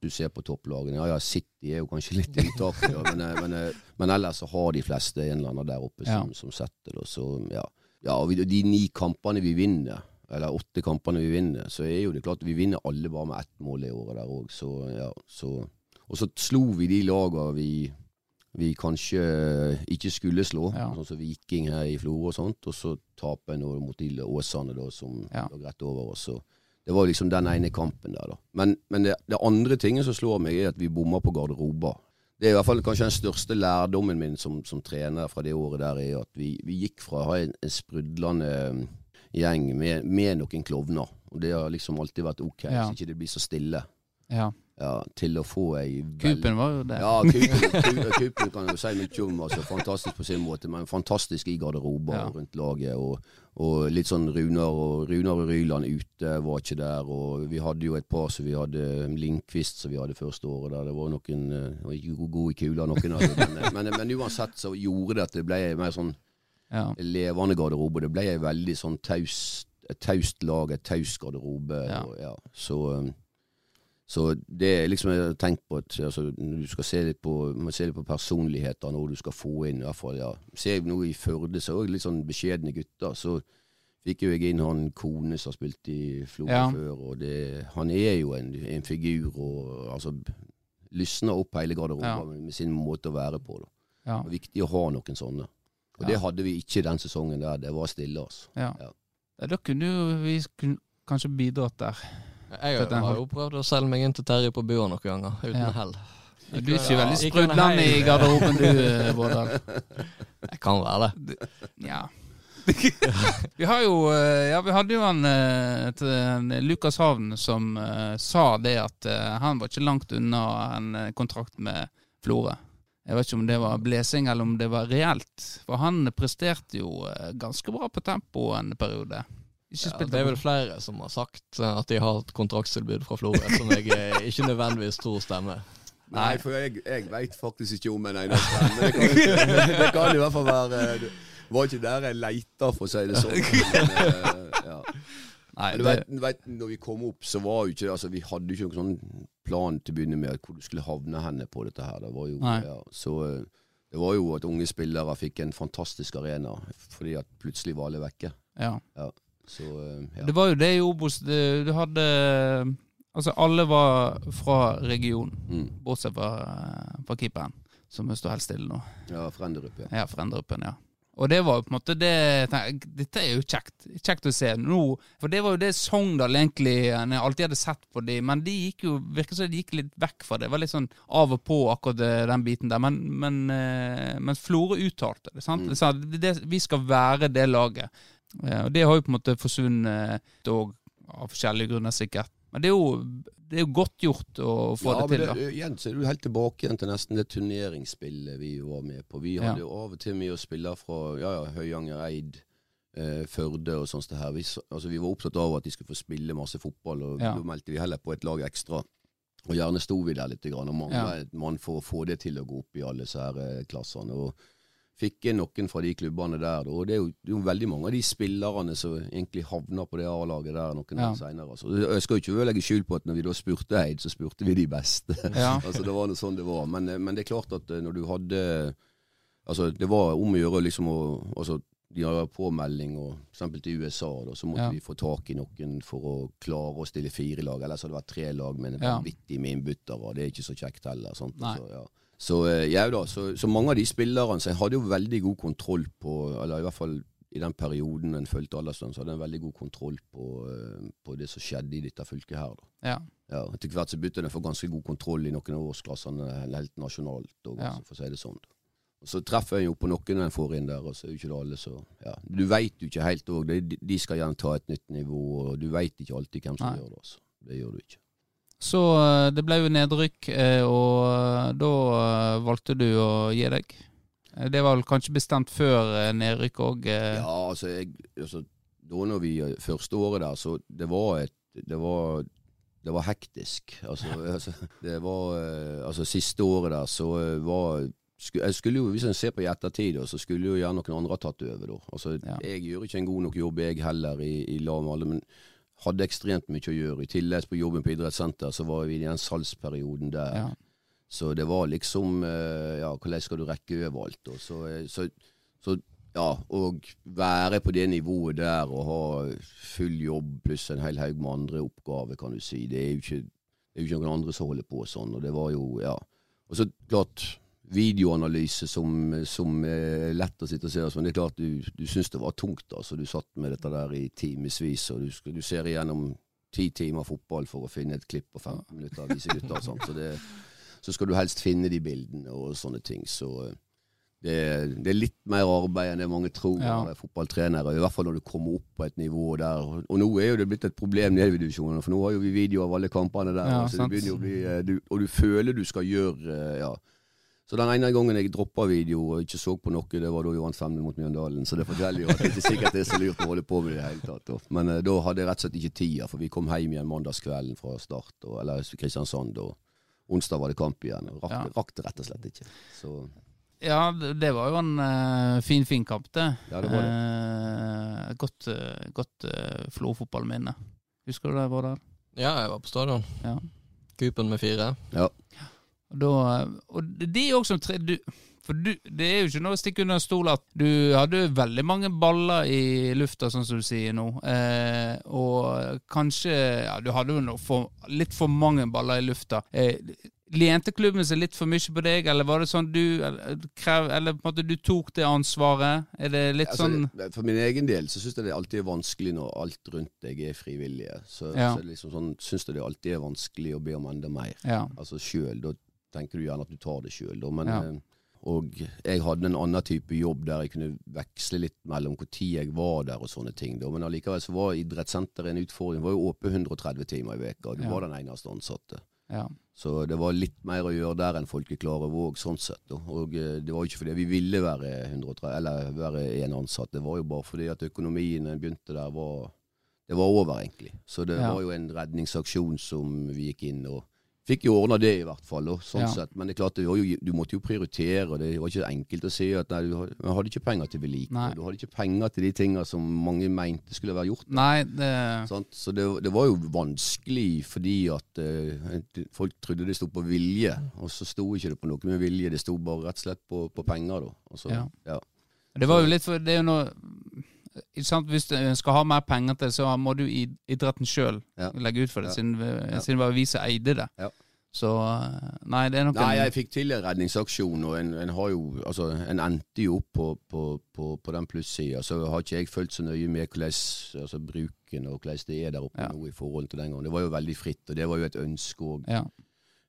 Du ser på topplagene. Ja ja, City er jo kanskje litt unntaket, ja, men, eh, men, eh, men ellers så har de fleste en eller annen der oppe som, som setter det. og Så, ja. ja, og de ni kampene vi vinner, eller åtte kampene vi vinner, så er jo det klart vi vinner alle bare med ett mål i året der òg. Så, ja, så, og så slo vi de lagene vi vi kanskje ikke skulle slå, Ja. sånn som Viking her i Florø og sånt, og så taper nå mot de Åsane da, som Ja. lå rett over oss. Det var liksom den ene kampen der, da. Men, men det, det andre tinget som slår meg, er at vi bomma på garderober. Det er i hvert fall kanskje den største lærdommen min som, som trener fra det året der, er at vi, vi gikk fra å ha en, en sprudlende um, gjeng med, med noen klovner, og det har liksom alltid vært ok, Ja. så ikke det blir så stille, ja. ja, til å få ei vel- Kupen var jo det. ja, Kupen, Kupen kan jo si mye om. Altså, fantastisk på sin måte, men fantastisk i garderober Ja. rundt laget. Og, og litt sånn Runar og, Runar og Ryland ute var ikke der. Og vi hadde jo et par som vi hadde Lindqvist som vi hadde første året der. Det var noen eh, var ikke gode- kuler i kula, noen av dem. Men, men, men uansett så gjorde det at det ble en mer sånn Ja. levende garderobe. Det ble en veldig sånn taust, et taust lag, et taust garderobe. Ja. Og, ja. Så, um, så det er liksom jeg har tenkt på at altså, du skal se litt på, man ser litt på personligheter når du skal få inn i hvert fall, ja. Ser jeg noe i Førde, så er det litt sånn beskjedne gutter. Så fikk jo jeg inn han Kone som har spilt i Florø Ja. før, og det, han er jo en, en figur og altså lysner opp hele garderoben Ja. med, sin måte å være på. Da. Ja. Det er viktig å ha noen sånne. Og det hadde vi ikke den sesongen der. Det var stille, altså. Ja. Da kunne vi kanskje bidratt der. Jeg har har- jo prøvd å selge meg inn til Terje på bua noen ganger, uten Ja. hell. Du er ikke veldig sprudlende i garderoben du, eh, Vårdal. Jeg kan være det. Ja. vi har jo eh, Ja, vi hadde jo han, eh, til, en Lukas Havn som uh, sa det at uh, han var ikke langt unna en kontrakt med Florø. Jeg vet ikke om det var blesing eller om det var reelt. For han presterte jo uh, ganske bra på tempo en periode. Ikke Ja, det er vel flere som har sagt eh, at de har et kontraktstilbud fra Florø, som jeg eh, ikke nødvendigvis tror stemmer. Nei, for jeg, jeg veit faktisk ikke om en eneste en. Det kan, det kan i hvert fall være Det var ikke der jeg leita, for å si det sånn. Men, eh, ja. Nei, Men du vet, du vet, når vi kom opp, så var jo ikke altså, Vi hadde jo ikke noen sånn plan til å begynne med hvor du skulle havne henne på dette her. Det var jo, ja, så eh, det var jo at unge spillere fikk en fantastisk arena, fordi at plutselig var alle vekke. ja. Så eh, ja. Det var jo det i Obos. Du hadde Altså, alle var fra regionen, Mm. bortsett fra, fra keeperen, som står helt stille nå. ja Frenderup, ja. Ja, Frendrupen, ja. Og det var jo på en måte det tenkte, Dette er jo kjekt Kjekt å se nå. For det var jo det Sogndal egentlig jeg alltid hadde sett på de, men de gikk jo virker som de gikk litt vekk fra det. Det var litt sånn av og på akkurat den biten der. Men, men, eh, men Florø uttalte det. sant? Mm. det, det, vi skal være det laget. Eh, Og det har jo på en måte forsvunnet og av forskjellige grunner, sikkert. Men det er jo, det er jo godt gjort å få ja, det til. da. det, igjen så er du helt tilbake igjen til nesten det turneringsspillet vi var med på. Vi hadde jo av og til med å spille fra ja, ja, Høyanger, Eid, eh, Førde og sånt. her. Vi, altså, vi var opptatt av at de skulle få spille masse fotball, og da meldte vi heller på et lag ekstra. Og gjerne sto vi der litt og mangla Ja. et mann for å få det til å gå opp i alle disse her eh, klassene. og Fikk inn noen fra de klubbene der, og det er, jo, det er jo veldig mange av de spillerne som egentlig havner på det A-laget der noen Ja. år senere. Altså. Jeg skal jo ikke legge skjul på at når vi da spurte Eid, så spurte vi de beste. Ja. altså, det var noe sånn det var. Men, men det er klart at eh, når du hadde Altså, det var om å gjøre liksom å altså, De har påmelding, og eksempel til USA, da, så måtte Ja. vi få tak i noen for å klare å stille fire lag. Ellers hadde det vært tre lag med det Ja. vanvittig med innbyttere, det er ikke så kjekt heller. Sant? Så, ja. Så, eh, ja, da, så, så mange av de spillerne så jeg hadde jo veldig god kontroll på Eller i hvert fall i den perioden en fulgte Alderslund, så hadde en veldig god kontroll på, eh, på det som skjedde i dette fylket her. da. Ja. Ja, Etter hvert så begynte en å få ganske god kontroll i noen av årsklassene helt nasjonalt, og, Ja. for å si det sånn. Og Så treffer en jo på noen en får inn der, og så er jo ikke det alle så ja. Du veit jo ikke helt òg. De, de skal gjerne ta et nytt nivå, og du veit ikke alltid hvem som Nei. gjør det. altså. Det gjør du ikke. Så eh, det ble jo nedrykk, eh, og eh, da valgte du å gi deg. Det var vel kanskje bestemt før nedrykk òg? Ja, altså, jeg, altså Da når vi første året der, så det var et Det var, det var hektisk. Altså, altså det var Altså, siste året der så var jeg skulle jo, Hvis en ser på i ettertid, så skulle jo gjerne noen andre ha tatt over. da. Altså, Ja. Jeg gjør ikke en god nok jobb, jeg heller, i, i lag med alle. men hadde ekstremt mye å gjøre. I tillegg på jobben på idrettssenter, så var vi i den salgsperioden der. Ja. Så det var liksom eh, Ja, hvordan skal du rekke overalt? Og så, eh, så, så ja, og være på det nivået der og ha full jobb pluss en hel haug med andre oppgaver, kan du si. Det er jo ikke, det er jo ikke noen andre som holder på sånn. Og det var jo, ja. Og så klart videoanalyse som, som er lett å sitte og se, men det er klart du, du syns det var tungt. altså Du satt med dette der i timevis, og du, du ser igjennom ti timer fotball for å finne et klipp på 15 minutter av disse gutta. Så, det, så skal du helst finne de bildene og sånne ting. Så eh, det, det er litt mer arbeid enn det mange tror Ja. er fotballtrenere. I hvert fall når du kommer opp på et nivå der. Og nå er jo det blitt et problem nede i divisjonene, for nå har jo vi video av alle kampene der. Ja, så det begynner jo å bli, eh, du, og du føler du skal gjøre eh, ja. Så den ene gangen jeg droppa video og ikke så på noe, det var da Johan 5 mot Mjøndalen. Så det forteller jo at det ikke sikkert er så lurt å holde på med det i det hele tatt. Men uh, da hadde jeg rett og slett ikke tida, for vi kom hjem igjen mandagskvelden fra start, og, eller Kristiansand, og onsdag var det kamp igjen. og Rakk, Ja. rakk det rett og slett ikke. Så Ja, det det var jo en uh, fin, fin kamp, det. Ja, det var det. Uh, godt uh, godt uh, Flo-fotballminne. Husker du da jeg var der? Ja, jeg var på stadion. Ja. Kupen med fire. ja. Og, da, og de òg som tre... Du, for du, det er jo ikke noe å stikke under stol at du hadde veldig mange baller i lufta, sånn som du sier nå. Eh, og kanskje Ja, du hadde jo for, litt for mange baller i lufta. Eh, Lente klubben seg litt for mye på deg, eller var det sånn du krev, eller på en måte du tok det ansvaret? Er det litt Altså, sånn For min egen del så syns jeg det alltid er vanskelig når alt rundt deg er frivillige. Så, Ja. så liksom sånn, syns jeg det alltid er vanskelig å be om enda mer. Ja. Altså sjøl. Da tenker du gjerne at du tar det sjøl, men Ja. eh, Og jeg hadde en annen type jobb der jeg kunne veksle litt mellom tid jeg var der og sånne ting. Da. Men allikevel så var idrettssenteret en utfordring. Det var jo åpent 130 timer i veka, du Ja. var den eneste ansatte. ja. Så det var litt mer å gjøre der enn Folkeklare Våg, sånn sett. da. Og eh, det var jo ikke fordi vi ville være 130, eller være en ansatt, det var jo bare fordi at økonomien begynte der, var Det var over, egentlig. Så det Ja. var jo en redningsaksjon som vi gikk inn og Fikk jo ordna det, i hvert fall. Og, sånn Ja. sett. Men det er klart, jo, du måtte jo prioritere. og Det var ikke enkelt å si at nei, du hadde ikke penger til vedlikehold. Du hadde ikke penger til de tinga som mange mente skulle være gjort. Nei, det Sånn? Så det, det var jo vanskelig fordi at uh, folk trodde det sto på vilje, og så sto ikke det på noe med vilje, det sto bare rett og slett på, på penger. da. Så, Ja. ja. Det var jo litt for Det er jo noe? Hvis du skal ha mer penger til, så må du i idretten sjøl Ja. legge ut for det, Ja. siden, siden det var vi som eide det. Ja. Så nei, det er nok Nei, jeg fikk til en redningsaksjon, og en, en har jo Altså, en endte jo opp på, på, på, på den plussida. Så har ikke jeg fulgt så nøye med hvordan altså, bruken og hvordan det er der oppe nå i forhold til den gangen. Det var jo veldig fritt, og det var jo et ønske òg.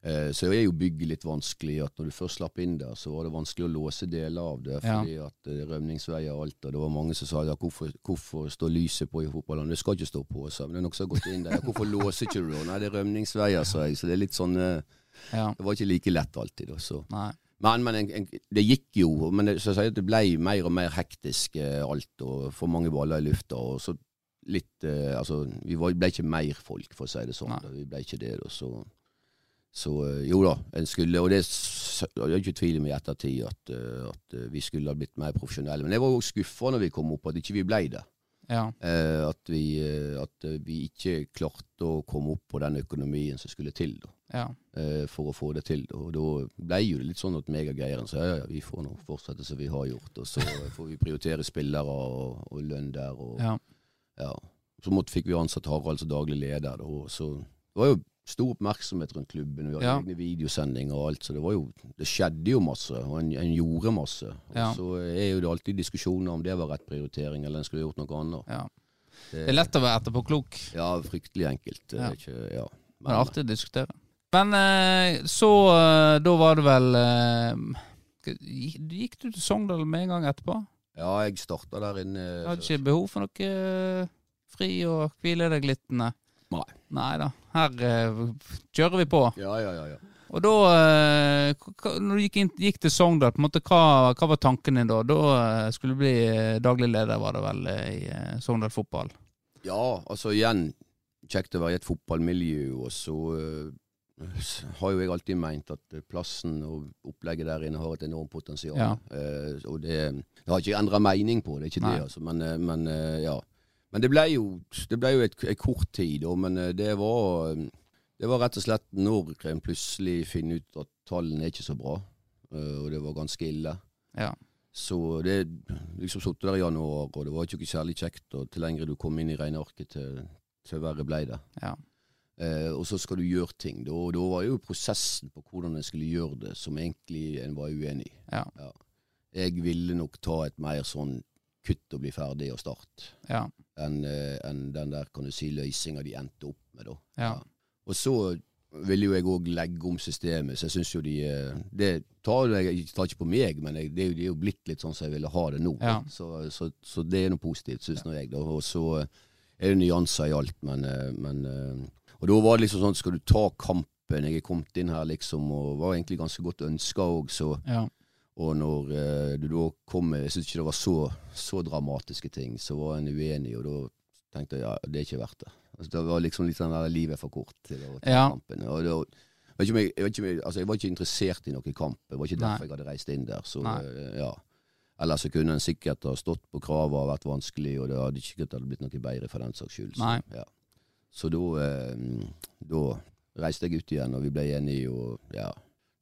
Ja. det så er jo bygget litt vanskelig. at Når du først slapp inn der, så var det vanskelig å låse deler av det. Ja. Fordi at eh, rømningsveier og alt. Og det var mange som sa ja, hvorfor, hvorfor står lyset på i fotballen? Det skal ikke stå på, sa Men det er noen som har gått inn der. Hvorfor låser ikke du da? Nei, det er rømningsveier, sa jeg. Så det er litt sånn eh, ja. Det var ikke like lett alltid. Da, så. Nei. Men, men en, en, det gikk jo. Men det, det ble mer og mer hektisk eh, alt, og for mange baller i lufta. Og så litt eh, Altså, vi ble ikke mer folk, for å si det sånn. Nei. Vi ble ikke det, da. Så, så eh, jo da, en skulle Og det er ikke tvil om i ettertid at, eh, at eh, vi skulle ha blitt mer profesjonelle. Men jeg var jo skuffa når vi kom opp, at ikke vi ble det. Ja. Eh, at, vi, at vi ikke klarte å komme opp på den økonomien som skulle til. da Ja. eh, for å få det til. Og da ble jo det litt sånn at meg og Geiren sa ja, ja, vi får nå fortsette som vi har gjort. Og så får vi prioritere spillere og, og lønn der. Og, ja. ja. Så måtte, fikk vi ansatt Harald som daglig leder. Da, og så det var jo stor oppmerksomhet rundt klubben. Vi hadde Ja. egne videosendinger og alt. Så det var jo Det skjedde jo masse, og en, en gjorde masse. Og Ja. så er jo det alltid diskusjoner om det var rett prioritering, eller en skulle gjort noe annet. ja. Det er lett å være etterpåklok. Ja, fryktelig enkelt. Det er Ikke, ja. Men er artig å diskutere. Men eh, så eh, Da var det vel eh, Gikk du til Sogndal med en gang etterpå? ja, jeg starta der inne. Du hadde ikke behov for noe fri og hvile deg litt? Nei. Nei da. Her eh, kjører vi på. Ja, ja, ja. ja. Og da, eh, når du gikk, inn, gikk til Sogndal, på en måte, hva, hva var tanken din da? Da eh, skulle du bli eh, daglig leder, var det vel, i Sogndal fotball? Ja, altså igjen kjekt å være i et fotballmiljø, og så uh, har jo jeg alltid meint at plassen og opplegget der inne har et enormt potensial. Ja. Uh, og det, det har ikke endra mening på, det er ikke Nei. det, altså. Men, men uh, ja. Men det ble jo, det ble jo et, et kort tid, da, men eh, det var eh, det var rett og slett når en plutselig finner ut at tallene er ikke så bra, eh, og det var ganske ille. Ja. Så det liksom satt der i januar, og det var ikke noe særlig kjekt. Og til lengre du kom inn i regnearket, til, til verre ble det. Ja. Eh, og så skal du gjøre ting. Da, da var jo prosessen på hvordan en skulle gjøre det, som egentlig en var uenig i. Ja. Jeg ville nok ta et mer sånn kutt og bli ferdig og start, Ja. Enn en den der kan du si løsninga de endte opp med, da. Ja. Og så ville jo jeg òg legge om systemet, så jeg syns jo de eh, Det tar jeg tar ikke på meg, men jeg, det, er jo, det er jo blitt litt sånn som jeg ville ha det nå. Ja. Så, så, så det er noe positivt, syns nå jeg. da. Og så eh, er det nyanser i alt, men, eh, men eh, Og da var det liksom sånn, skal du ta kampen Jeg er kommet inn her liksom, og var egentlig ganske godt ønska òg, så Ja. Og når eh, du da kom med Jeg syns ikke det var så, så dramatiske ting, så var en uenig, og da tenkte jeg ja, det er ikke verdt det. Altså, det var liksom litt sånn der livet er for kort til å ta Ja. kampen. Og ikke om jeg, jeg, jeg, altså, jeg var ikke interessert i noen kamp. Det var ikke Nei. derfor jeg hadde reist inn der. Så, eh, ja. Ellers så kunne en sikkert ha stått på kravet og vært vanskelig, og det hadde ikke sikkert hadde blitt noe bedre for den saks skyld. Så, ja. så da, eh, da reiste jeg ut igjen, og vi ble enige, og ja.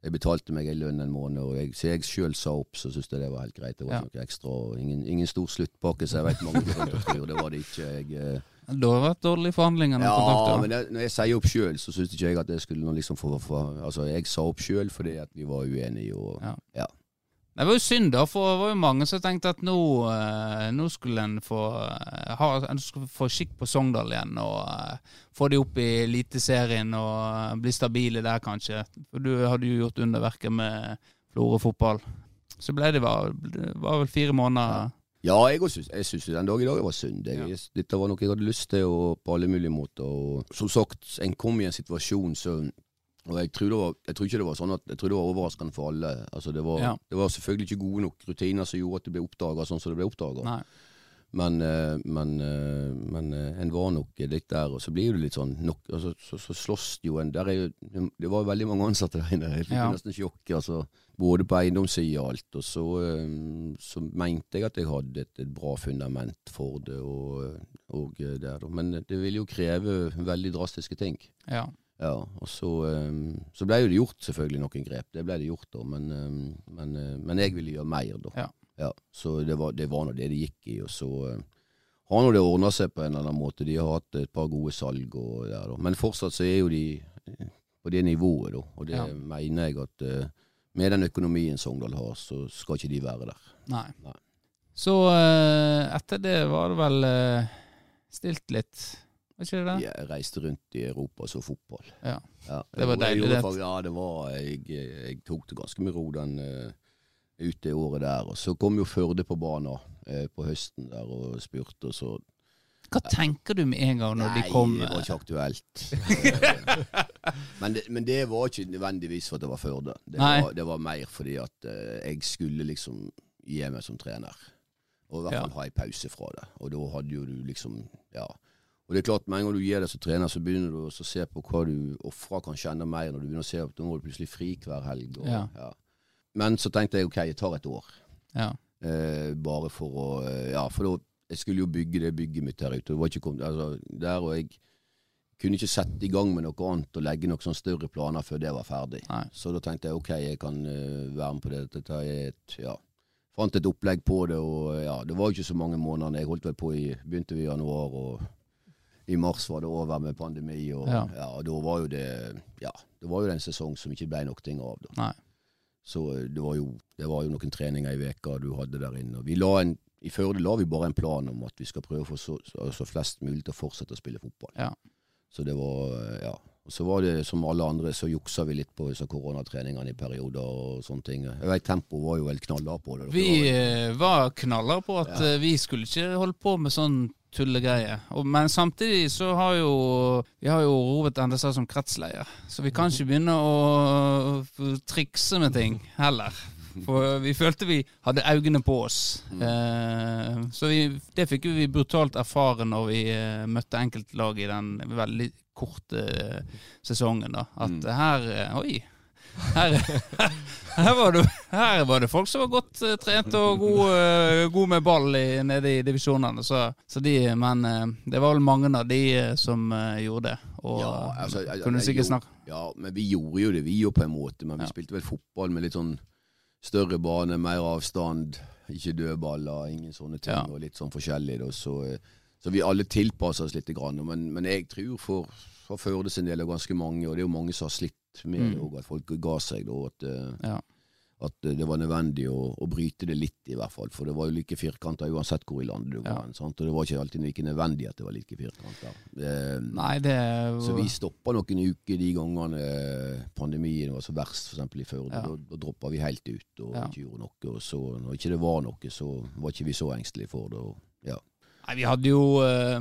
Jeg betalte meg en lønn en måned, og jeg, så jeg sjøl sa opp, så syntes jeg det var helt greit. Det var Ja. noe ekstra. Ingen, ingen stor sluttpakke, så jeg vet mange rundt og. Det var det ikke. Jeg, eh, Det har vært dårlige forhandlinger. når ja, kontrakter. men det, når jeg sier opp sjøl, så syns ikke jeg at det skulle liksom få for, Altså, jeg sa opp sjøl fordi at vi var uenige, og Ja. ja. Det var jo synd, da, for det var jo mange som tenkte at nå, eh, nå skulle en få, eh, ha, en skulle få skikk på Sogndal igjen, og eh, få de opp i Eliteserien og bli stabile der, kanskje. For du hadde jo gjort underverket med Florø fotball. Så ble det, var, det var vel fire måneder Ja, jeg syns, jeg syns jo den dag i dag var synd. Jeg, Ja. Dette var noe jeg hadde lyst til, og på alle mulige måter. Og som sagt, en kom i en situasjon så og jeg tror, det var, jeg tror ikke det var sånn at Jeg tror det var overraskende for alle. Altså det, var, Ja. det var selvfølgelig ikke gode nok rutiner som gjorde at det ble oppdaga sånn som det ble oppdaga. Men, eh, men, eh, men eh, en var nok litt der, og så blir det litt sånn nok, altså, så, så slåss det jo en der er jo, Det var veldig mange ansatte der inne. Jeg fikk Ja. nesten sjokk. Altså, både på eiendomssida og alt. Og så, så mente jeg at jeg hadde et, et bra fundament for det. Og, og der. Men det ville jo kreve veldig drastiske ting. Ja. Ja, og så, eh, så ble jo det gjort selvfølgelig noen grep. Det ble det gjort, da. Men, eh, men, eh, men jeg ville gjøre mer, da. Ja. Ja, så det var, det var nå det det gikk i. Og så eh, har nå det ordna seg på en eller annen måte. De har hatt et par gode salg og der, da. Men fortsatt så er jo de på det nivået, da. Og det Ja. mener jeg at eh, med den økonomien Sogndal har, så skal ikke de være der. Nei. Nei. Så eh, etter det var det vel eh, stilt litt, ikke det? Jeg reiste rundt i Europa og så fotball. Ja. Ja, Det var deilig, det. Ja, det var Jeg, jeg tok det ganske med ro den uh, ut det året der. Og så kom jo Førde på banen uh, på høsten der og spurte, og så Hva tenker du med en gang når Nei, de kom? det var ikke aktuelt. Men, det, men det var ikke nødvendigvis for at det var Førde. Det, var- det var mer fordi at uh, jeg skulle liksom gi meg som trener. Og i hvert Ja. fall ha en pause fra det. Og da hadde jo du liksom Ja. Og det er klart, med en gang du gir deg som trener, så begynner du å se på hva du ofrer kanskje enda mer, når du begynner å se at nå må du plutselig fri hver helg. Og, Ja. Men så tenkte jeg ok, jeg tar et år. Ja. Eh, bare for å eh, Ja, for da Jeg skulle jo bygge det bygget mitt her ute. Det var ikke kom, altså, der og jeg kunne ikke sette i gang med noe annet og legge noen større planer før det var ferdig. Nei. Så da tenkte jeg ok, jeg kan uh, være med på det. Dette er et, ja. Fant et opplegg på det, og ja, det var jo ikke så mange månedene. Jeg holdt vel på i Begynte vi i januar, og i mars var det over med pandemi, og Ja. ja. og da var jo det Ja, det var jo en sesong som ikke ble noe av. da. Nei. Så eh, det var jo, det var jo noen treninger i veka du hadde der inne. Vi la en, I Førde la vi bare en plan om at vi skal prøve å få så, så flest mulig til å fortsette å spille fotball. Ja. Så det var, eh, ja. Og så var det som alle andre, så juksa vi litt på koronatreningene i perioder og sånne ting. Jeg vet Tempo var jo vel knallhard på det. Vi eh, var knallere på at ja. vi skulle ikke holde på med sånn tullegreier. Og- Men samtidig så har jo Vi har jo Robert Endestad som kretsleder, så vi kan ikke begynne å trikse med ting heller. For vi følte vi hadde øynene på oss. Eh, så vi, det fikk vi brutalt erfare når vi eh, møtte enkeltlag i den veldig korte eh, sesongen. da At her eh, Oi! Her, her, var det, her var det folk som var godt uh, trent og god, uh, god med ball i, nede i divisjonene. Så, så de, men uh, det var vel mange av de eh, som gjorde det. Og Ja, altså, jeg- kunne sikkert gjorde- snakke Ja, men vi gjorde jo det, vi jo på en måte. Men vi Ja. spilte vel fotball med litt sånn større bane, mer avstand, ikke dødballer, ingen sånne ting. Ja. Og litt sånn forskjellig. Da, så, så vi alle tilpasser oss litt. Grann, men, men jeg tror for, for Førde sin del, og ganske mange, og det er jo mange som har slitt med Mm. det òg, at folk ga seg da. At, eh, Ja. at eh, det var nødvendig å, å bryte det litt, i hvert fall. For det var jo like firkanta uansett hvor i landet du Ja. var. Sant? Og det var ikke alltid like nødvendig at det var like firkanta. Eh, det så vi stoppa noen uker de gangene eh, pandemien var så verst, f.eks. i Førde. Ja. Da, da droppa vi helt ut og Ja. ikke gjorde noe. Og så når ikke det var noe, så var ikke vi så engstelige for det. Og, ja. Nei, vi hadde jo eh,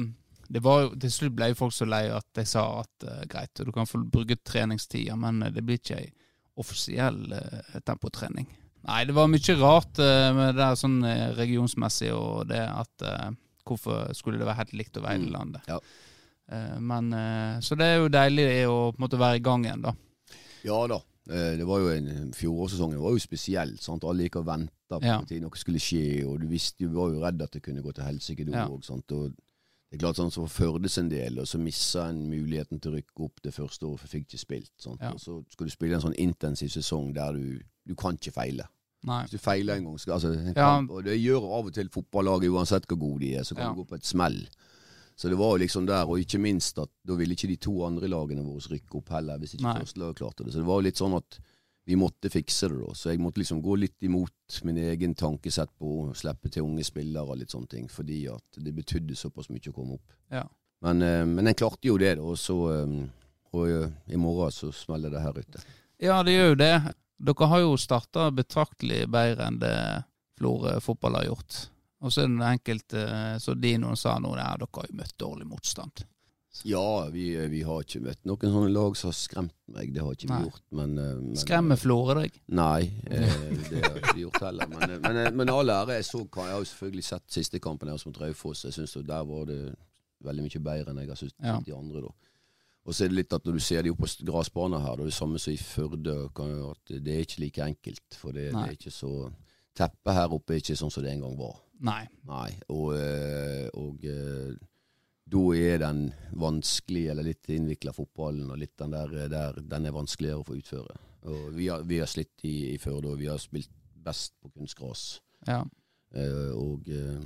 det var jo, Til slutt ble jo folk så lei at jeg sa at uh, greit, du kan få bruke treningstida, men eh, det blir ikke ei offisiell uh, tempotrening. Nei, det var mye rart uh, med det der sånn regionsmessig og det at Hvorfor skulle det være helt likt over hele Mm, landet? ja. Men Så det er jo deilig å på en måte være i gang igjen, da. ja da. Det var jo en Fjorårssesongen var jo spesiell. sant? Alle gikk og venta på Ja. at noe skulle skje, og du visste du var jo redd at det kunne gå til helsike, Ja. òg. Og det er klart sånn for Førde en del, og så missa en muligheten til å rykke opp det første året, for fikk ikke spilt. Ja. Og så skal du spille en sånn intensiv sesong der du, du kan ikke feile. Nei. Hvis du feiler en gang, skal, altså, en Ja. kamp, og det gjør av og til fotballaget, uansett hvor gode de er, så kan Ja. du gå på et smell. Så det var jo liksom der, og ikke minst at da ville ikke de to andre lagene våre rykke opp heller, hvis ikke førstelaget første lag klarte det. Så det var jo litt sånn at vi måtte fikse det da, så jeg måtte liksom gå litt imot min egen tankesett på å slippe til unge spillere og litt sånne ting, fordi at det betydde såpass mye å komme opp. Ja. Men, eh, men jeg klarte jo det da, og så, eh, og eh, i morgen så smeller det her ute. Ja, det gjør jo det. Dere har jo starta betraktelig bedre enn det Florø fotball har gjort. Og så er det den enkelt så de noen sa nå, der, dere har jo møtt dårlig motstand. Ja, vi, vi har ikke møtt noen sånne lag som har skremt meg, det har ikke vi gjort. Men, eh, men Skremmer Florø deg? Nei, eh, det har vi gjort heller. Men, eh, men, eh, men all ære. Jeg, så, jeg har jo selvfølgelig sett siste kampen deres mot Raufoss. Jeg syns der var det veldig mye bedre enn jeg har syntes Ja. de andre. da. Og så er det litt at når du ser de oppe på gressbanen her, det er det samme som i Førde, at det er ikke like enkelt. For det, det er ikke så Teppet her oppe er ikke sånn som det en gang var. Nei. Nei, og, eh, og eh, da er den vanskelige eller litt innvikla fotballen, og litt den der, der den er vanskeligere å få utføre. Og vi har, vi har slitt i, i Førde, og vi har spilt best på kunstgras. Ja. Uh, og uh,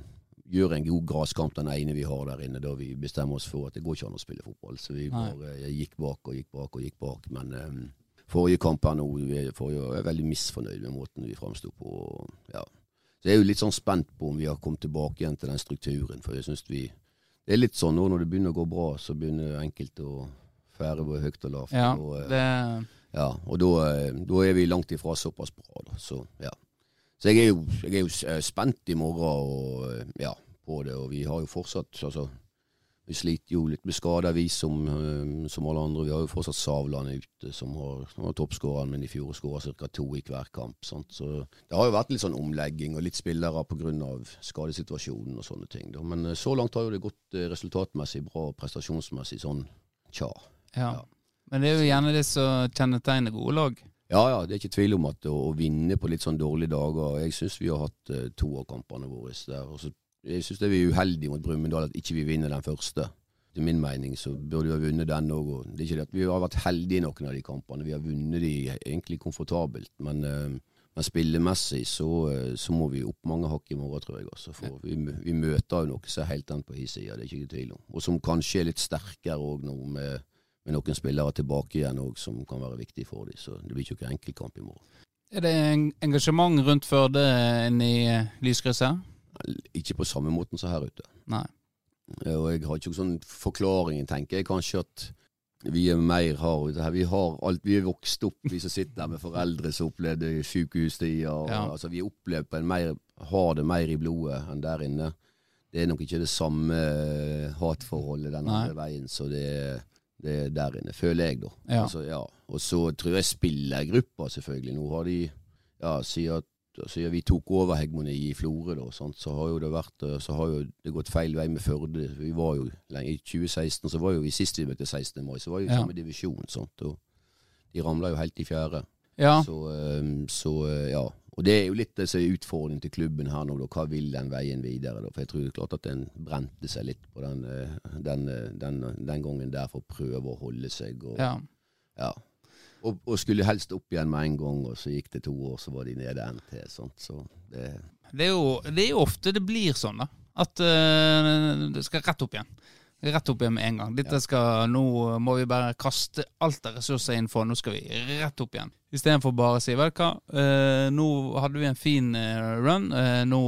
gjør en god graskamp den ene vi har der inne, da vi bestemmer oss for at det går ikke an å spille fotball. Så vi bare eh, gikk bak og gikk bak og gikk bak. Men eh, forrige kamp her nå, vi forrige, jeg er veldig misfornøyd med måten vi framsto på. og, Ja. Så jeg er jo litt sånn spent på om vi har kommet tilbake igjen til den strukturen. For jeg synes vi Det er litt sånn nå når det begynner å gå bra, så begynner enkelte å fære både høyt og lavt. Ja, og, eh, det ja, og da, eh, da er vi langt ifra såpass bra, da. Så ja. Så jeg er jo, jeg er jo eh, spent i morgen og, ja, på det, og vi har jo fortsatt altså, Vi sliter jo litt med skader, vi som, eh, som alle andre. Vi har jo fortsatt Savland ute, som har, har toppskåreren, men i fjor skåra ca. to i hver kamp. Sant? Så det har jo vært litt sånn omlegging og litt spillere pga. skadesituasjonen og sånne ting. Da. Men eh, så langt har jo det gått eh, resultatmessig bra og prestasjonsmessig sånn tja. Ja. Ja. Men det er jo gjerne det som kjennetegner gode lag. Ja, ja, det er ikke tvil om at å, å vinne på litt sånn dårlige dager Jeg syns vi har hatt to av kampene våre der. Og så, jeg syns det er vi uheldige mot Brumunddal at ikke vi vinner den første. Til min mening så burde vi ha vunnet den òg. Det er ikke det at vi har vært heldige i noen av de kampene. Vi har vunnet de egentlig komfortabelt. Men, eh, men spillemessig så, eh, så må vi opp mange hakk i morgen, tror jeg. Også, for vi, vi møter jo noe som er helt annet på his side, det er ikke tvil om. Og som kanskje er litt sterkere òg nå med med noen spillere tilbake igjen òg, som kan være viktig for dem. Så det blir ikke noen enkeltkamp i morgen. Er det engasjement rundt Førde enn i eh, lyskrysset? Ikke på samme måten som her ute. Nei. Eh, Og jeg har ikke noen sånn forklaring, tenker jeg kanskje at vi er mer har det her. Vi har alt, vi er vokst opp, vi som sitter der med foreldre som opplevde sykehustida. Ja. Altså, vi opplever på en mer, har det mer i blodet enn der inne. Det er nok ikke det samme eh, hatforholdet den andre veien, så det, det er der inne, føler jeg, da. Ja. Altså, ja. Og så tror jeg spillergruppa, selvfølgelig. Nå har de, ja, siden, siden vi tok over hegemoni i Florø, så har jo det vært eh, Så har jo det gått feil vei med Førde. Vi var jo lenge, I 2016 så var jo vi sist vi møtte 16. mai, så var jo i Ja. samme divisjon. Sant, og de ramla jo helt i fjerde. Ja. Så, eh, så eh, ja. Og det er jo litt er utfordringen til klubben her nå. Da. Hva vil den veien videre? Da? For jeg tror det er klart at den brente seg litt på den, eh, den, den, den gangen der for å prøve å holde seg. Og, ja. ja. Og, og skulle helst opp igjen med en gang, og så gikk det to år, så var de nede NT. Sant? Så det, Det, er jo, det er jo ofte det blir sånn, da. At uh, det skal rett opp igjen. Rett opp igjen med en gang. Dette skal, Nå må vi bare kaste alt av ressurser inn for, nå skal vi rett opp igjen. Istedenfor bare å si vel hva, uh, nå hadde vi en fin uh, run, nå,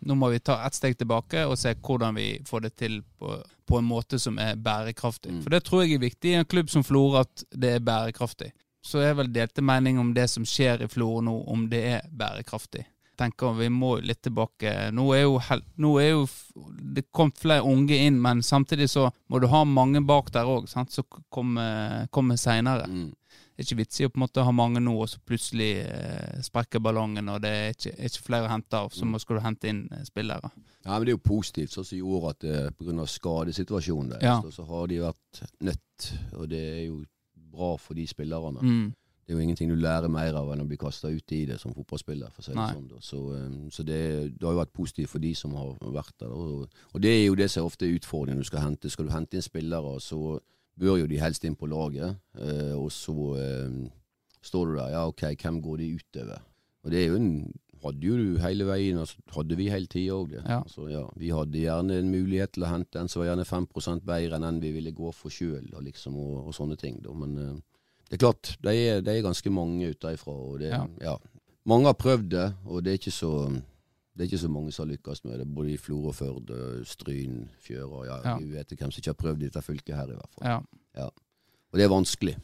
nå må vi ta ett steg tilbake og se hvordan vi får det til på, på en måte som er bærekraftig. Mm. For det tror jeg er viktig i en klubb som Florø, at det er bærekraftig. Så er vel delte mening om det som skjer i Florø nå, om det er bærekraftig tenker vi må litt tilbake. Nå er jo, nå er jo det kommet flere unge inn, men samtidig så må du ha mange bak der òg, som kommer, kom seinere. mm. Det er ikke vits i å på en måte ha mange nå, og så plutselig eh, sprekker ballongen, og det er ikke, er ikke flere å hente av. Så må, skal du hente inn eh, spillere. Ja, men Det er jo positivt, sånn som i år, at eh, pga. skadesituasjonen deres, Ja. så, så har de vært nødt. Og det er jo bra for de spillerne. Mm. Det er jo ingenting du lærer mer av enn å bli kasta ut i det som fotballspiller. for å si det Nei. sånn. Så, eh, så det, det har jo vært positivt for de som har vært der. Og, og det er jo det som er ofte er utfordringen når du skal hente. Skal du hente inn spillere, så bør jo de helst inn på laget. eh, og så eh, står du der, ja ok, hvem går de utover? Og det er jo en hadde jo du hele veien, altså, hadde vi hele tida òg det. Ja. Altså, ja, vi hadde gjerne en mulighet til å hente en som var gjerne 5 bedre enn den vi ville gå for sjøl, og, liksom, og, og sånne ting. Da. Men eh, det er klart, de er, de er ganske mange utenfra. Og det, Ja. ja. Mange har prøvd det, og det er ikke så det er ikke så mange som har lykkes med det. Både i Florø, Førde, Stryn, Fjøra. Ja, Ja. Vi vet hvem som ikke har prøvd i dette fylket her, i hvert fall. Ja. Og det er vanskelig.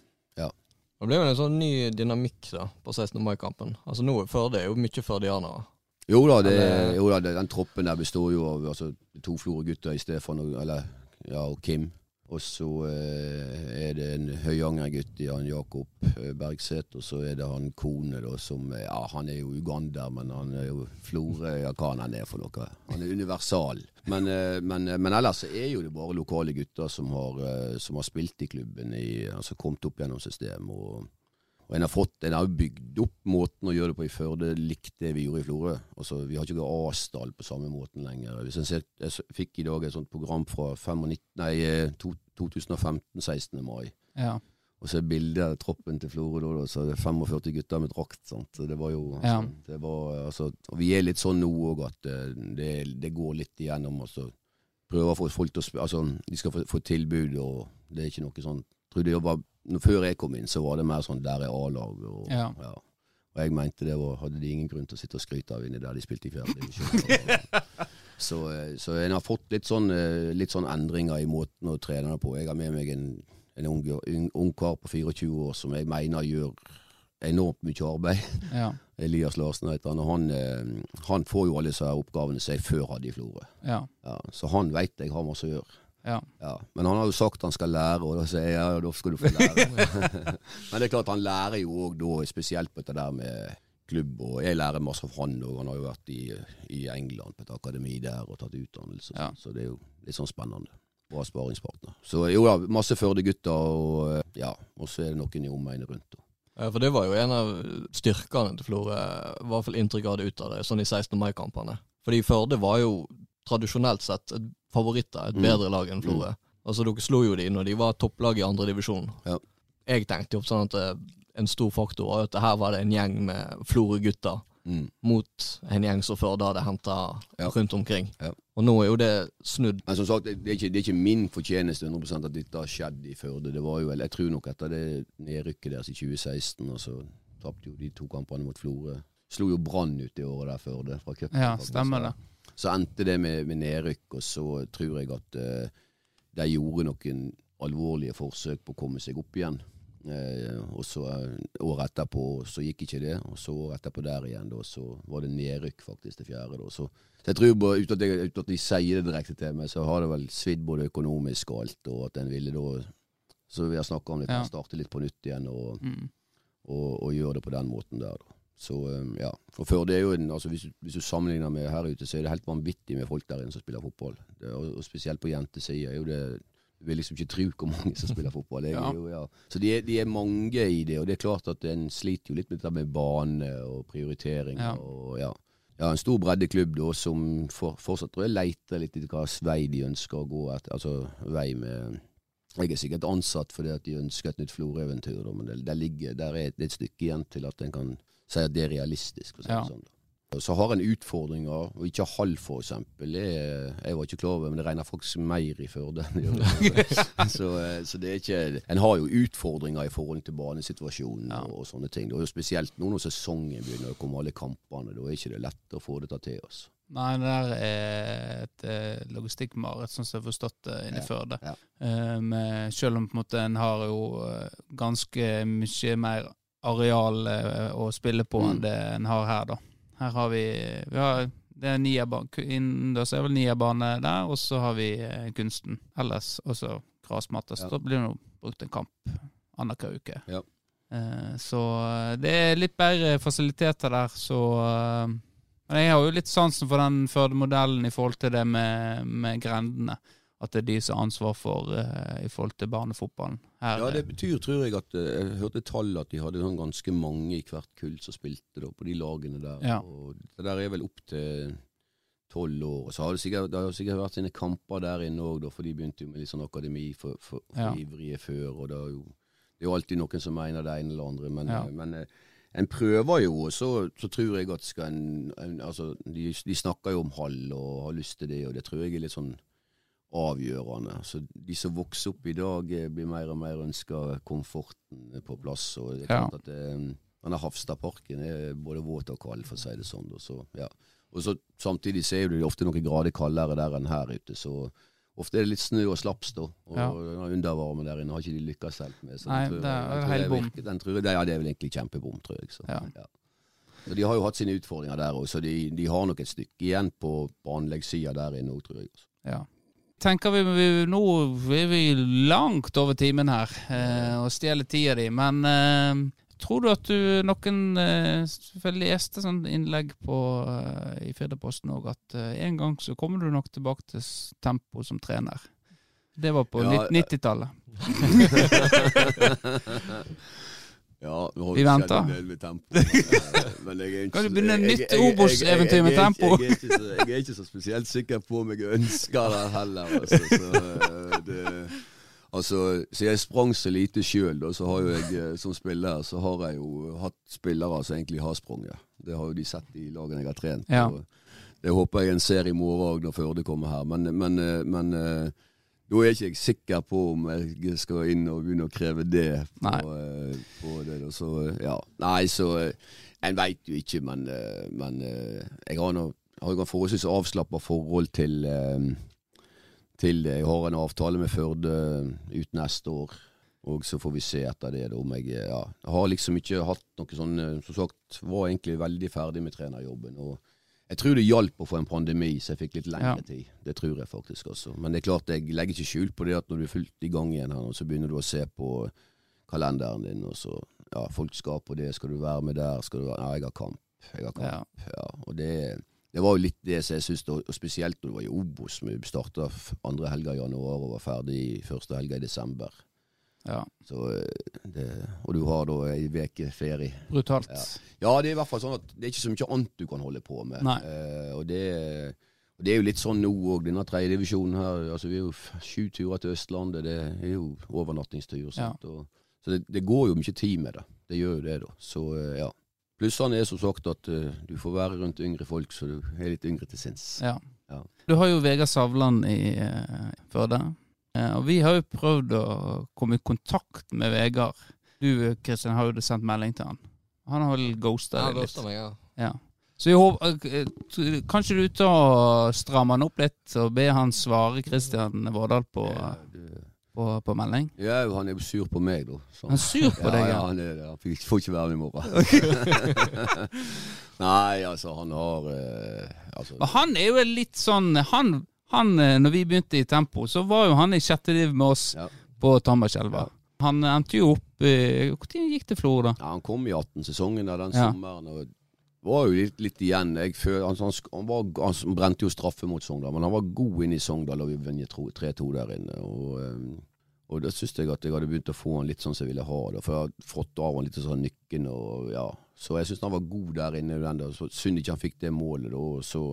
Det ble jo en sånn ny dynamikk da, på 16. mai-kampen. Altså nå Førde er jo mye førdianere. Jo da, det, Eller- jo da det, den troppen der består jo av altså, to Florø-gutter i Stefan og, eller, ja, og Kim. Og så eh, er det en Høyanger-gutt i han Jakob eh, Bergseth, og så er det han Kone, da, som eh, Ja, han er jo ugander, men han er jo Florø Ja, hva han er for noe. Han er universal. Men, men, men ellers er jo det bare lokale gutter som har, som har spilt i klubben, i, altså kommet opp gjennom systemet. Og, og en har fått, en har bygd opp måten å gjøre det på i Førde, likt det vi gjorde i Florø. Altså, vi har ikke Asdal på samme måten lenger. Hvis en ser, jeg fikk i dag et sånt program fra 95, nei, eh, 2015, 16. mai. ja. Og så er bildet av troppen til Florø, da, så er det 45 gutter med drakt. sant? Det var jo altså, Ja. det var, altså, Og vi er litt sånn nå òg at eh, det, det går litt igjennom. altså. prøver å få folk til å Altså, de skal få, få tilbud, og det er ikke noe sånn tror det var, Før jeg kom inn, så var det mer sånn der er A-lag. Og, Ja. og jeg mente det var, hadde de ingen grunn til å sitte og skryte av inni der de spilte i fjerde divisjon. så, eh, så en har fått litt sånn, eh, litt sånn endringer i måten å trene på. Jeg har med meg en, en ung, ung, ung kar på 24 år som jeg mener gjør enormt mye arbeid. Ja. Elias Larsen heter han. Og han, eh, han får jo alle disse oppgavene som jeg før hadde i Florø. Ja. Ja, så han veit jeg har masse å gjøre. Ja. Ja, men han har jo sagt han skal lære, og da sier jeg ja, da skal du få lære. men det er klart han lærer jo òg da, spesielt på dette der med klubb, og jeg lærer masse av han òg. Han har jo vært i, i England på et akademi der og tatt utdannelse, Ja. så det er jo litt sånn spennende. Bra sparingspartner. Så jo da, masse Førde-gutter, og ja, og så er det noen i omegnet rundt. da. Ja, For det var jo en av styrkene til Florø, i hvert fall inntrykk av det ut av det, sånn i 16. mai-kampene. Fordi Førde var jo tradisjonelt sett et favoritter, et Mm. bedre lag enn Florø. Altså Dere slo jo de når de var topplag i andre divisjon. Ja. Jeg tenkte jo sånn at eh, en stor faktor var at her var det en gjeng med Florø-gutter Mm. mot en gjeng som Førde hadde henta Ja. rundt omkring. Ja. Og nå er jo det snudd. Men som sagt, det er ikke, det er ikke min fortjeneste 100 at dette har skjedd i Førde. Det var jo vel, Jeg tror nok etter det nedrykket deres i 2016, og så tapte jo de to kampene mot Florø. Slo jo Brann ut det året der Førde. fra cupen, ja, stemmer det. Så endte det med, med nedrykk, og så tror jeg at eh, de gjorde noen alvorlige forsøk på å komme seg opp igjen. Eh, og så eh, året etterpå så gikk ikke det, og så året etterpå der igjen, da, så var det nedrykk faktisk til fjerde. Da. Så, jeg tror bare, uten at, jeg, uten at de sier det direkte til meg, så har det vel svidd både økonomisk og alt, og at en ville da Så vi har snakka om litt, Ja. starte litt på nytt igjen og, Mm. og, og gjøre det på den måten der. Da. Så um, ja. Og før det er jo en, altså hvis, hvis du sammenligner med her ute, så er det helt vanvittig med folk der inne som spiller fotball. Det, og, og spesielt på jentesida er jo det Du vil liksom ikke tro hvor mange som spiller fotball. Ja. jo, ja. Så de er, de er mange i det, og det er klart at en sliter jo litt med dette med bane og prioriteringer. Ja. og ja. Ja, en stor breddeklubb da, som for, fortsatt tror jeg leter litt etter hva vei de ønsker å gå etter. Altså vei med Jeg er sikkert ansatt fordi at de ønsker et nytt Florø-eventyr, men det, der, ligger, der er er et stykke igjen til at en kan si at det er realistisk. Si Ja. sånn, Så har en utfordringer, og ikke halv. Er, jeg var ikke klar over, men det regner faktisk mer i Førde. det så, eh, så det er ikke En har jo utfordringer i forhold til banesituasjonen Ja. og, og sånne ting. Det jo spesielt nå når sesongen begynner å komme, alle kampene. Da er ikke det lett å få dette til oss. Nei, det der er et eh, logistikkmareritt, sånn som jeg har forstått det inne i Ja, Førde. ja. Um, selv om på en måte en har jo eh, ganske mye mer areal eh, å spille på enn Mm. det en har her, da. Her har vi, vi har, Det er Niabane, innendørs er vel Niabane der, og så har vi eh, kunsten. Ellers også grasmatte. Så Ja. da blir det nå brukt en kamp annenhver uke. Ja. Eh, så eh, det er litt bedre fasiliteter der, så eh, Men jeg har jo litt sansen for den Førde-modellen i forhold til det med, med grendene. At det er de som har ansvar for eh, i forhold til barnefotballen. Her, Ja, det betyr, tror jeg, at eh, Jeg hørte tall at de hadde sånn ganske mange i hvert kull som spilte da, på de lagene der. Ja. Og det der er vel opp til tolv år. Og så har det sikkert, det har sikkert vært sine kamper der inne òg, for de begynte jo med litt sånn akademi for, for, for Ja. ivrige før. og det er, jo, det er jo alltid noen som mener det ene eller andre. Men, Ja. eh, men eh, en prøver jo, og så, så tror jeg at skal en, en altså, de, de snakker jo om hall og har lyst til det, og det tror jeg er litt sånn avgjørende. Så de som vokser opp i dag, eh, blir mer og mer ønska komforten på plass. Og det er Ja. klart at det, denne Hafstadparken er både våt og kald, for å si det sånn. Og Så, ja. Og så Samtidig så er det ofte noen grader kaldere der enn her ute. så Ofte er det litt snø og slaps, da. Og Ja. den undervarmen der inne har ikke de lykkes helt med. Så Nei, tror det er helt bom. Den tror jeg, ja, det er vel egentlig kjempebom, tror jeg. Så, Ja. Så De har jo hatt sine utfordringer der òg, så de, de har nok et stykke igjen på, på anleggssida der inne òg, tror jeg. også. Ja. Tenker vi, vi Nå er vi langt over timen her eh, og stjeler tida di, men eh, tror du at du noen eh, Jeg leste sånn innlegg på, eh, i Firdaposten òg at eh, en gang så kommer du nok tilbake til tempo som trener. Det var på Ja, 90-tallet. Ja, nå har Vi venter. en del med tempo. men, jeg er ikke Kan du begynne et nytt jeg- jeg- Obos-eventyr jeg- med jeg er tempo? Jeg er, ikke så, jeg er ikke så spesielt sikker på om jeg ønsker det heller. Altså, så, eh, det, Altså, så jeg sprang så lite sjøl, så har jo jeg eh, som spiller så har jeg jo hatt spillere som egentlig har sprunget. Det har jo de sett i lagene jeg har trent. Ja. Det håper jeg en ser i morgen når Førde kommer her. Men, men, eh, men da er ikke jeg sikker på om jeg skal inn og begynne å kreve det. På, Nei. eh, på det. Så, eh, ja. Nei, så eh, En veit jo ikke, men, men jeg har nå har forholdsvis avslappa forhold til til det. Jeg har en avtale med Førde ut neste år, og så får vi se etter det om jeg ja, har liksom ikke hatt noe sånn Som sagt, var egentlig veldig ferdig med trenerjobben. og jeg tror det hjalp å få en pandemi, så jeg fikk litt lengre Ja. tid. Det tror jeg faktisk også. Men det er klart, jeg legger ikke skjul på det at når du er fullt i gang igjen her, så begynner du å se på kalenderen din, og så Ja, folk skal på det, skal du være med der, skal du være Ja, jeg har kamp. Jeg har kamp. Ja. Ja, og det, det var jo litt det som jeg syns, og spesielt når du var i Obos. Vi starta andre helga i januar og var ferdig første helga i desember. Ja. Så eh, det, og du har da ei uke ferie. Brutalt. Ja. Ja, det er i hvert fall sånn at det er ikke så mye annet du kan holde på med. Eh, og, det, og det er jo litt sånn nå òg, denne tredjedivisjonen her. altså Vi er jo sju turer til Østlandet, det er jo overnattingstur. Ja. Og, så det, det går jo mye tid med det. Det gjør jo det, da. Så eh, ja. Plussene er som sagt at uh, du får være rundt yngre folk, så du er litt yngre til sinns. Ja. Ja. Du har jo Vegard Savland i Førde. Eh, og vi har jo prøvd å komme i kontakt med Vegard. Du Kristian, har jo sendt melding til han. Han har vel ghosta deg litt. meg, ja. Ja. Så jeg håper, eh, kanskje du tar og strammer han opp litt og ber han svare Kristian Vårdal på, på, på melding? ja, han er jo sur på meg, da. så- Han er sur på deg, ja. ja. Ja, han er det. Han får ikke være med i morgen. Nei, altså, han har eh, altså, Men han er jo litt sånn Han, han eh, når vi begynte i Tempo, så var jo han i sjette liv med oss Ja. på Tambarskjelva. Han endte jo opp Når gikk til Florø, da? Ja, han kom i 18-sesongen den Ja. sommeren. og var jo litt, litt igjen. Føler, han, han, han, var, han brente jo straffe mot Sogndal, men han var god inne i Sogndal og vi vunnet 3-2 der inne. Og, eh, og da syns jeg at jeg hadde begynt å få han litt sånn som jeg ville ha det. For jeg hadde fått av han litt sånn nykken og ja. Så jeg syns han var god der inne. Den der. Så synd ikke han fikk det målet da. og Så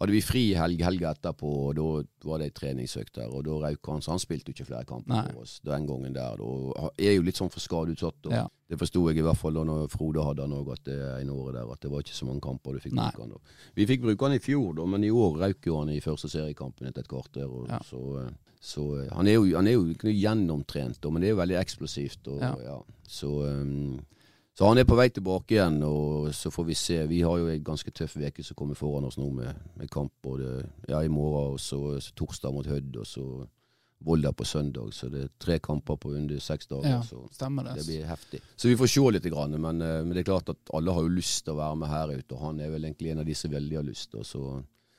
hadde vi fri helg, helga etterpå, og da var det ei treningsøkt der. Og da røyk han, så han spilte jo ikke flere kamper Nei. for oss den gangen der. Da. Er jo litt sånn for skadeutsatt. og Ja. Det forsto jeg i hvert fall da når Frode hadde han òg, at det ene året der, at det var ikke så mange kamper du fikk Nei. bruke han da. Vi fikk bruke han i fjor, da, men i år røyk jo han i første seriekampen etter et kvarter. Og, Ja. Så, eh, så eh, han er jo, han er jo gjennomtrent, da, men det er jo veldig eksplosivt. Og, Ja. ja. Så, um, så han er på vei tilbake igjen, og så får vi se. Vi har jo en ganske tøff uke som kommer foran oss nå, med, med kamp både ja, i morgen og så, så torsdag mot Hødd, og så Volda på søndag. Så det er tre kamper på under seks dager. Ja, så det. det blir heftig. Så vi får se litt, grann, men, eh, men det er klart at alle har jo lyst til å være med her ute, og han er vel egentlig en av de som veldig har lyst. Og så,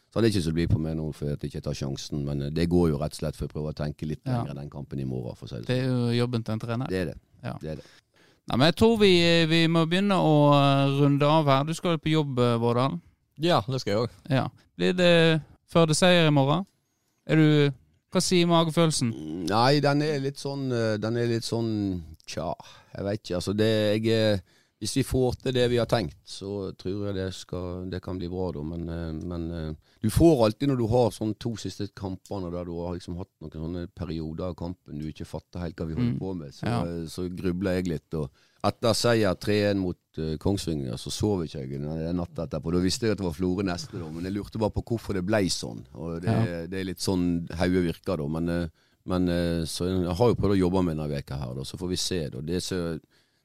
så han er ikke så blid på meg nå for at jeg ikke tar sjansen, men eh, det går jo rett og slett for å prøve å tenke litt Ja. lenger den kampen i morgen. for å si det Det sånn. er jo jobben til en trener. Det er det. Ja. det, er det. Nei, men jeg tror vi, vi må begynne å eh, runde av her. Du skal jo på jobb, eh, Vårdal. Ja, det skal jeg òg. Ja. Blir det Førde-seier i morgen? Er du Hva sier magefølelsen? Nei, den er litt sånn eh, Den er litt sånn Tja, jeg vet ikke. Altså, det jeg eh, Hvis vi får til det vi har tenkt, så tror jeg det, skal, det kan bli bra, da. Men, eh, men eh, du får alltid når du har sånn to siste kampene der du har liksom hatt noen sånne perioder av kampen du ikke fatter helt hva vi holder Mm. på med, så, Ja. eh, så grubler jeg litt. og etter seier 3-1 mot uh, Kongsvinger, så sov ikke jeg natta etterpå. Da visste jeg at det var Florø neste, da, men jeg lurte bare på hvorfor det ble sånn. Og det, Ja. det er litt sånn hodet virker, da. Men, men så jeg har jo prøvd å jobbe med denne veka her, da, så får vi se. Da. Det, er så,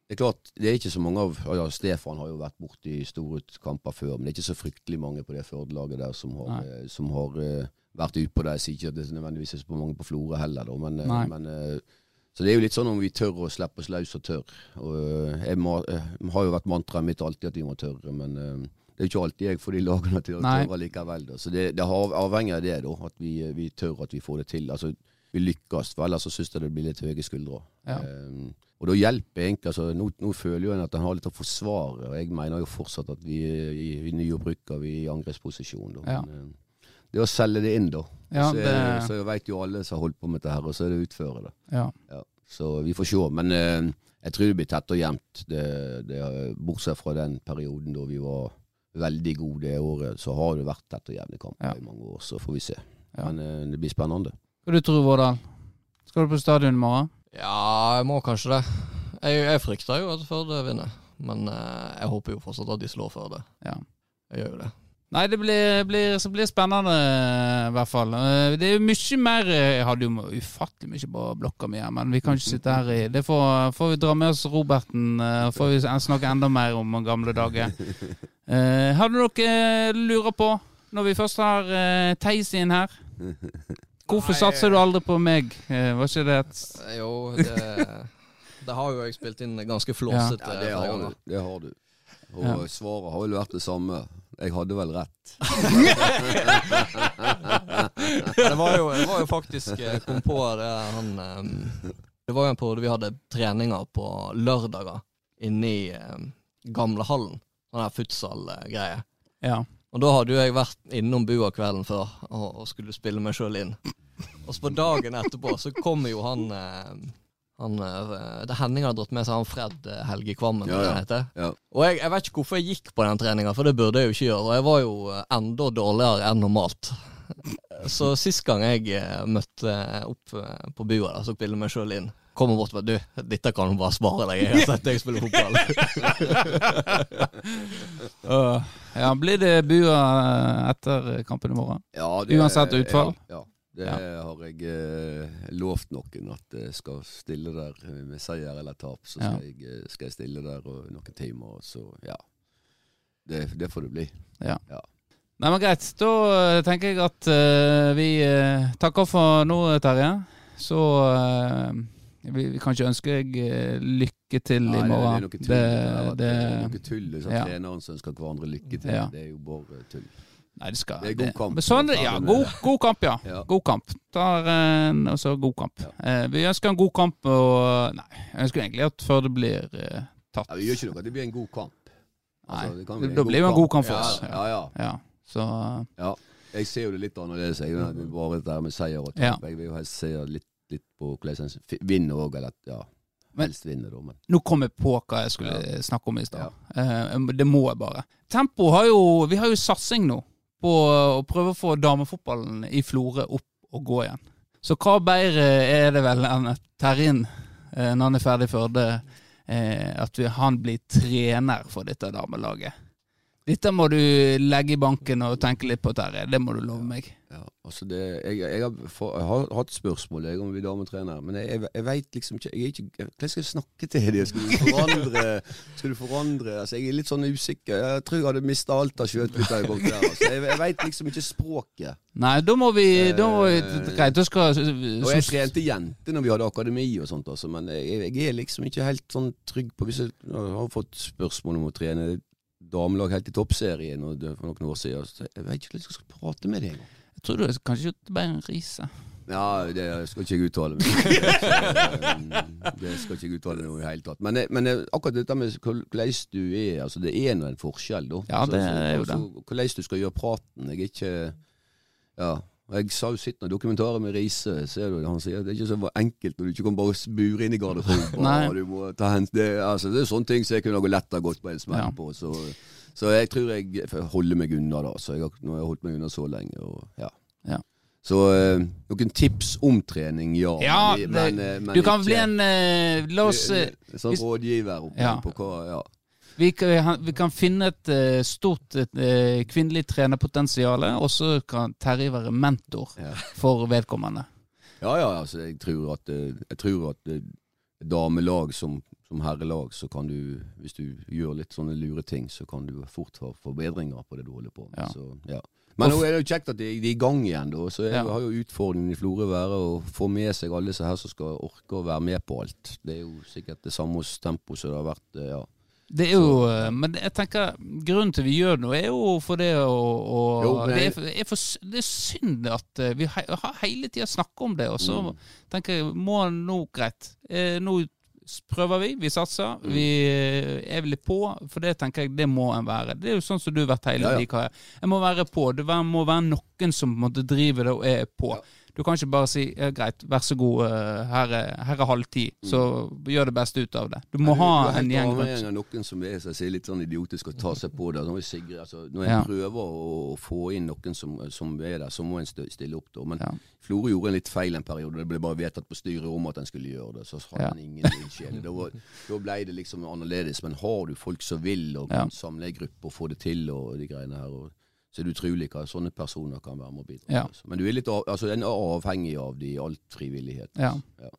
det er klart, det er ikke så mange av ja, Stefan har jo vært borte i store kamper før, men det er ikke så fryktelig mange på det Førde-laget der som har, eh, som har eh, vært utpå der. Jeg sier ikke at det nødvendigvis er så mange på Florø heller, da, men, eh, men eh, så det er jo litt sånn om vi tør å slippe oss løs og tør. Og eh, jeg, må, jeg har jo vært mantraet mitt alltid at vi må tørre, men eh, det er jo ikke alltid jeg får de lagene til å tørre likevel. Da. Så det, det har avhengig av det, da, at vi, vi tør at vi får det til. Altså, vi lykkes, for ellers så syns jeg det blir litt høye skuldre. Ja. Um, og da hjelper egentlig altså, nå, nå føler jo en at en har litt å forsvare, og jeg mener jo fortsatt at vi i, i, i bruker vi i angrepsposisjon. Da. Ja. Men, eh, det å selge det inn, da. Ja, så, det- så vet jo alle som har holdt på med dette her, og så er det å utføre det. Ja. Ja, så vi får se. Men uh, jeg tror det blir tett og jevnt. Bortsett fra den perioden da vi var veldig gode det året, så har det vært tett og jevne kamper Ja. i mange år. Så får vi se. Ja. Men uh, det blir spennende. Hva du tror Vårdal? Skal du på stadion i morgen? Ja, jeg må kanskje det. Jeg, jeg frykter jo at Førde vinner, men eh, jeg håper jo fortsatt at de slår Førde. Ja. Jeg gjør jo det. Nei, det blir, blir, så blir spennende, i hvert fall. Eh, Det er jo mye mer eh, Jeg hadde jo ufattelig mye på blokka mi her, men vi kan ikke sitte her i Det får, får vi dra med oss Roberten, eh, får vi snakke enda mer om gamle dager. Eh, har du noe du lurer på, når vi først har eh, Theis inn her? Hvorfor Nei, satser du aldri på meg? Eh, var ikke det et Jo, det, det har jo jeg spilt inn ganske flåsete Ja, det har du. Det har du. Og Ja. svaret har vel vært det samme. Jeg hadde vel rett. Det var jo, det var jo faktisk Jeg kom på det han Det var jo en periode vi hadde treninger på lørdager inne i gamlehallen. Sånn der futsal-greie. Ja. Og da hadde jo jeg vært innom bua kvelden før og, og skulle spille meg sjøl inn. Og så på dagen etterpå så kommer jo han eh, han, eh, det Henning hadde dratt med seg han Fred eh, Helge Kvammen, Ja, ja. Det heter. Ja. Og jeg, jeg vet ikke hvorfor jeg gikk på den treninga, for det burde jeg jo ikke gjøre. Og jeg var jo enda dårligere enn normalt. Så sist gang jeg møtte opp på bua da, så spille meg sjøl inn, kom jeg bort og bare Du, dette kan du bare spare deg. Jeg har sett deg spille fotball. uh, ja, blir det bua eh, etter kampen i morgen? Ja, Uansett utfall? Ja, ja. Det Ja. har jeg eh, lovt noen, at jeg skal stille der eh, med seier eller tap. Så Ja. skal, jeg, eh, skal jeg stille der og noen timer, og så ja. Det, det får det bli. ja. Nei, men Greit. Da eh, tenker jeg at uh, vi uh, takker for nå, Terje. Så eh, vi, vi kan ikke ønske deg eh, lykke til Nei, i det, det er morgen. noe tull. Det, det, er noe tull. Det er sånn ja. Treneren som ønsker hverandre lykke til. Ja. Det er jo bare tull. nei, det skal det er god kamp. Sånn, ja, god, god kamp, ja. Ja. God kamp. Tar en, god kamp. Eh, vi ønsker en god kamp, og Nei, jeg ønsker egentlig at før det blir eh, tatt. Vi gjør ikke noe. Det blir en god kamp. Nei, Altså, det kan det, da blir det en god kamp for oss. Ja, ja. Ja, så ja. Jeg ser jo det litt annerledes. Jeg, bare det der med seier og tap. Jeg vil jo helst se litt, litt på hvordan en vinner òg, eller at ja, helst vinner, da. Men Nå kom jeg på hva jeg skulle snakke om i stad. Eh, det må jeg bare. Tempo har jo Vi har jo satsing nå på å prøve å få damefotballen i Florø opp og gå igjen. Så hva bedre er det vel enn at Terrin, eh, når han er ferdig i Førde, eh, at han blir trener for dette damelaget? Dette må du legge i banken og tenke litt på, Terje. Det må du love meg. ja, altså det, jeg, jeg, har, for, jeg har hatt spørsmål jeg, om vi dametrener, men jeg, jeg, jeg veit liksom ikke jeg ikke Hva skal jeg snakke til dem? Skal du forandre Skal du forandre altså, Jeg er litt sånn usikker. Jeg tror jeg hadde mista alt av sjøtbytte. i kom der, altså. jeg, jeg veit liksom ikke språket. Nei, da må vi, da må vi Eh, Greit, da skal Og jeg trente jenter når vi hadde akademi og sånt, altså, men jeg, er liksom ikke helt sånn trygg på Hvis jeg har fått spørsmål om å trene damelag helt i toppserien for noen år siden, så jeg vet ikke hvordan jeg skal prate med deg. Jeg tror du kanskje det ble en Riise. Ja, det skal ikke jeg uttale meg Det skal ikke jeg uttale noe i det hele tatt. Men, eh, men eh, akkurat dette med hvordan du er altså Det er nå en forskjell, da. Ja, det er jo det. Hvordan du skal gjøre praten. Jeg er ikke Ja. Jeg sa jo sitt når dokumentarer med Riise. Ser du, Han sier det er ikke så enkelt når du ikke kan bare bure inn i garderoben. Du må ta hens, det, altså, det er sånne ting som jeg kunne gå lett ha gått på en smell Ja. på. Så, så jeg tror jeg holder meg unna, da. Så jeg har, nå har jeg holdt meg unna så lenge. Og, ja. Ja. Så øh, noen tips om trening, ja. Ja, men, det- men, eh, men Du kan ikke- bli en øh, La oss Sånn rådgiver oppe Ja. på hva Ja. Vi, kan, vi kan finne et eh, stort et, kvinnelig trenerpotensial, og så kan Terje være mentor Ja. for vedkommende. Ja, ja, altså, jeg tror at, eh, jeg tror at eh, damelag som, som herrelag, så kan du, hvis du gjør litt sånne lure ting, så kan du fort ha forbedringer på det du holder på med. Ja. Så, ja. Men nå er det jo kjekt at de, er i gang igjen, da. Så jeg har jo utfordringen i Florø være å få med seg alle disse her som skal orke å være med på alt. Det er jo sikkert det samme hos Tempo som det har vært, eh, ja. Det er jo eh, Men jeg tenker grunnen til vi gjør noe, er jo for det å, å Jo, det, er, det, er for, det er synd at eh, vi he, har hele tida snakker om det, og så Mm. tenker jeg må nå greit. Eh, nå prøver vi, vi satser. Mm. Vi eh, er litt på, for det tenker jeg det må en være. Det er jo sånn som du har vært hele Ja, ja. karriere. Jeg må være på. Det må være noen som på en måte driver det og er på. Ja. Du kan ikke bare si ja, greit, vær så god, eh, her er, her er halv ti, så gjør det beste ut av det. Du må Mm. Nei, ha du en gjeng rundt. noen som er sier, litt sånn idiotisk og tar seg på det. Når Sigrid, altså, når Ja. prøver å få inn noen som, som er der, så må en stille opp. da. Men Ja. Florø gjorde en litt feil en periode. Det ble bare vedtatt på styret om at en skulle gjøre det. Så hadde Ja. en ingen ildsjel. Da, ble det liksom annerledes. Men har du folk som vil, og kan samle ei gruppe og få det til, og de greiene her, og, så er det utrolig hva sånne personer kan være med og bidra. Ja. Altså. Men du er litt av, altså, en er avhengig av de i alt frivillighet. Ja. Ja.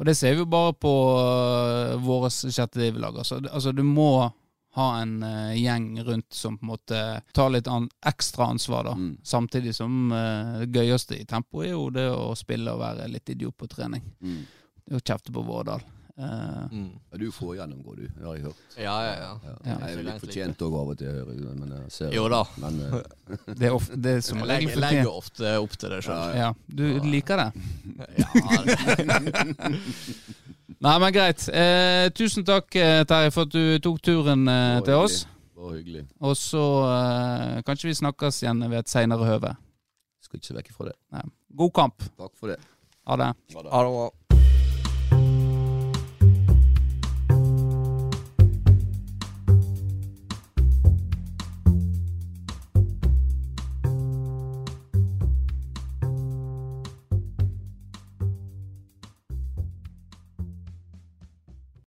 Og det ser vi jo bare på uh, våre sjette div-lag. Altså, altså, du må ha en uh, gjeng rundt som på en måte tar litt an ekstra ansvar, da. Mm. Samtidig som uh, det gøyeste i tempo er jo det å spille og være litt idiot på trening. Mm. Det er å kjefte på Vårdal. Eh, Mm. Du får gjennomgå, du. Har jeg hørt. Ja, ja, ja. Ja. Ja. Jeg er litt fortjent òg av og til, hører jeg, men jeg ser Jo da. Men eh, det er, ofte, det er som Jeg legger, legger ofte opp til det sjøl. Ja, du liker det? Ja, Nei, men greit. Eh, tusen takk, eh, Terje, for at du tok turen eh, til oss. Bare hyggelig. Og så eh, kanskje vi snakkes igjen ved et seinere høve. Skal ikke se vekk fra det. Nei. God kamp. Takk for det. Ha det. Ha det. Ha det.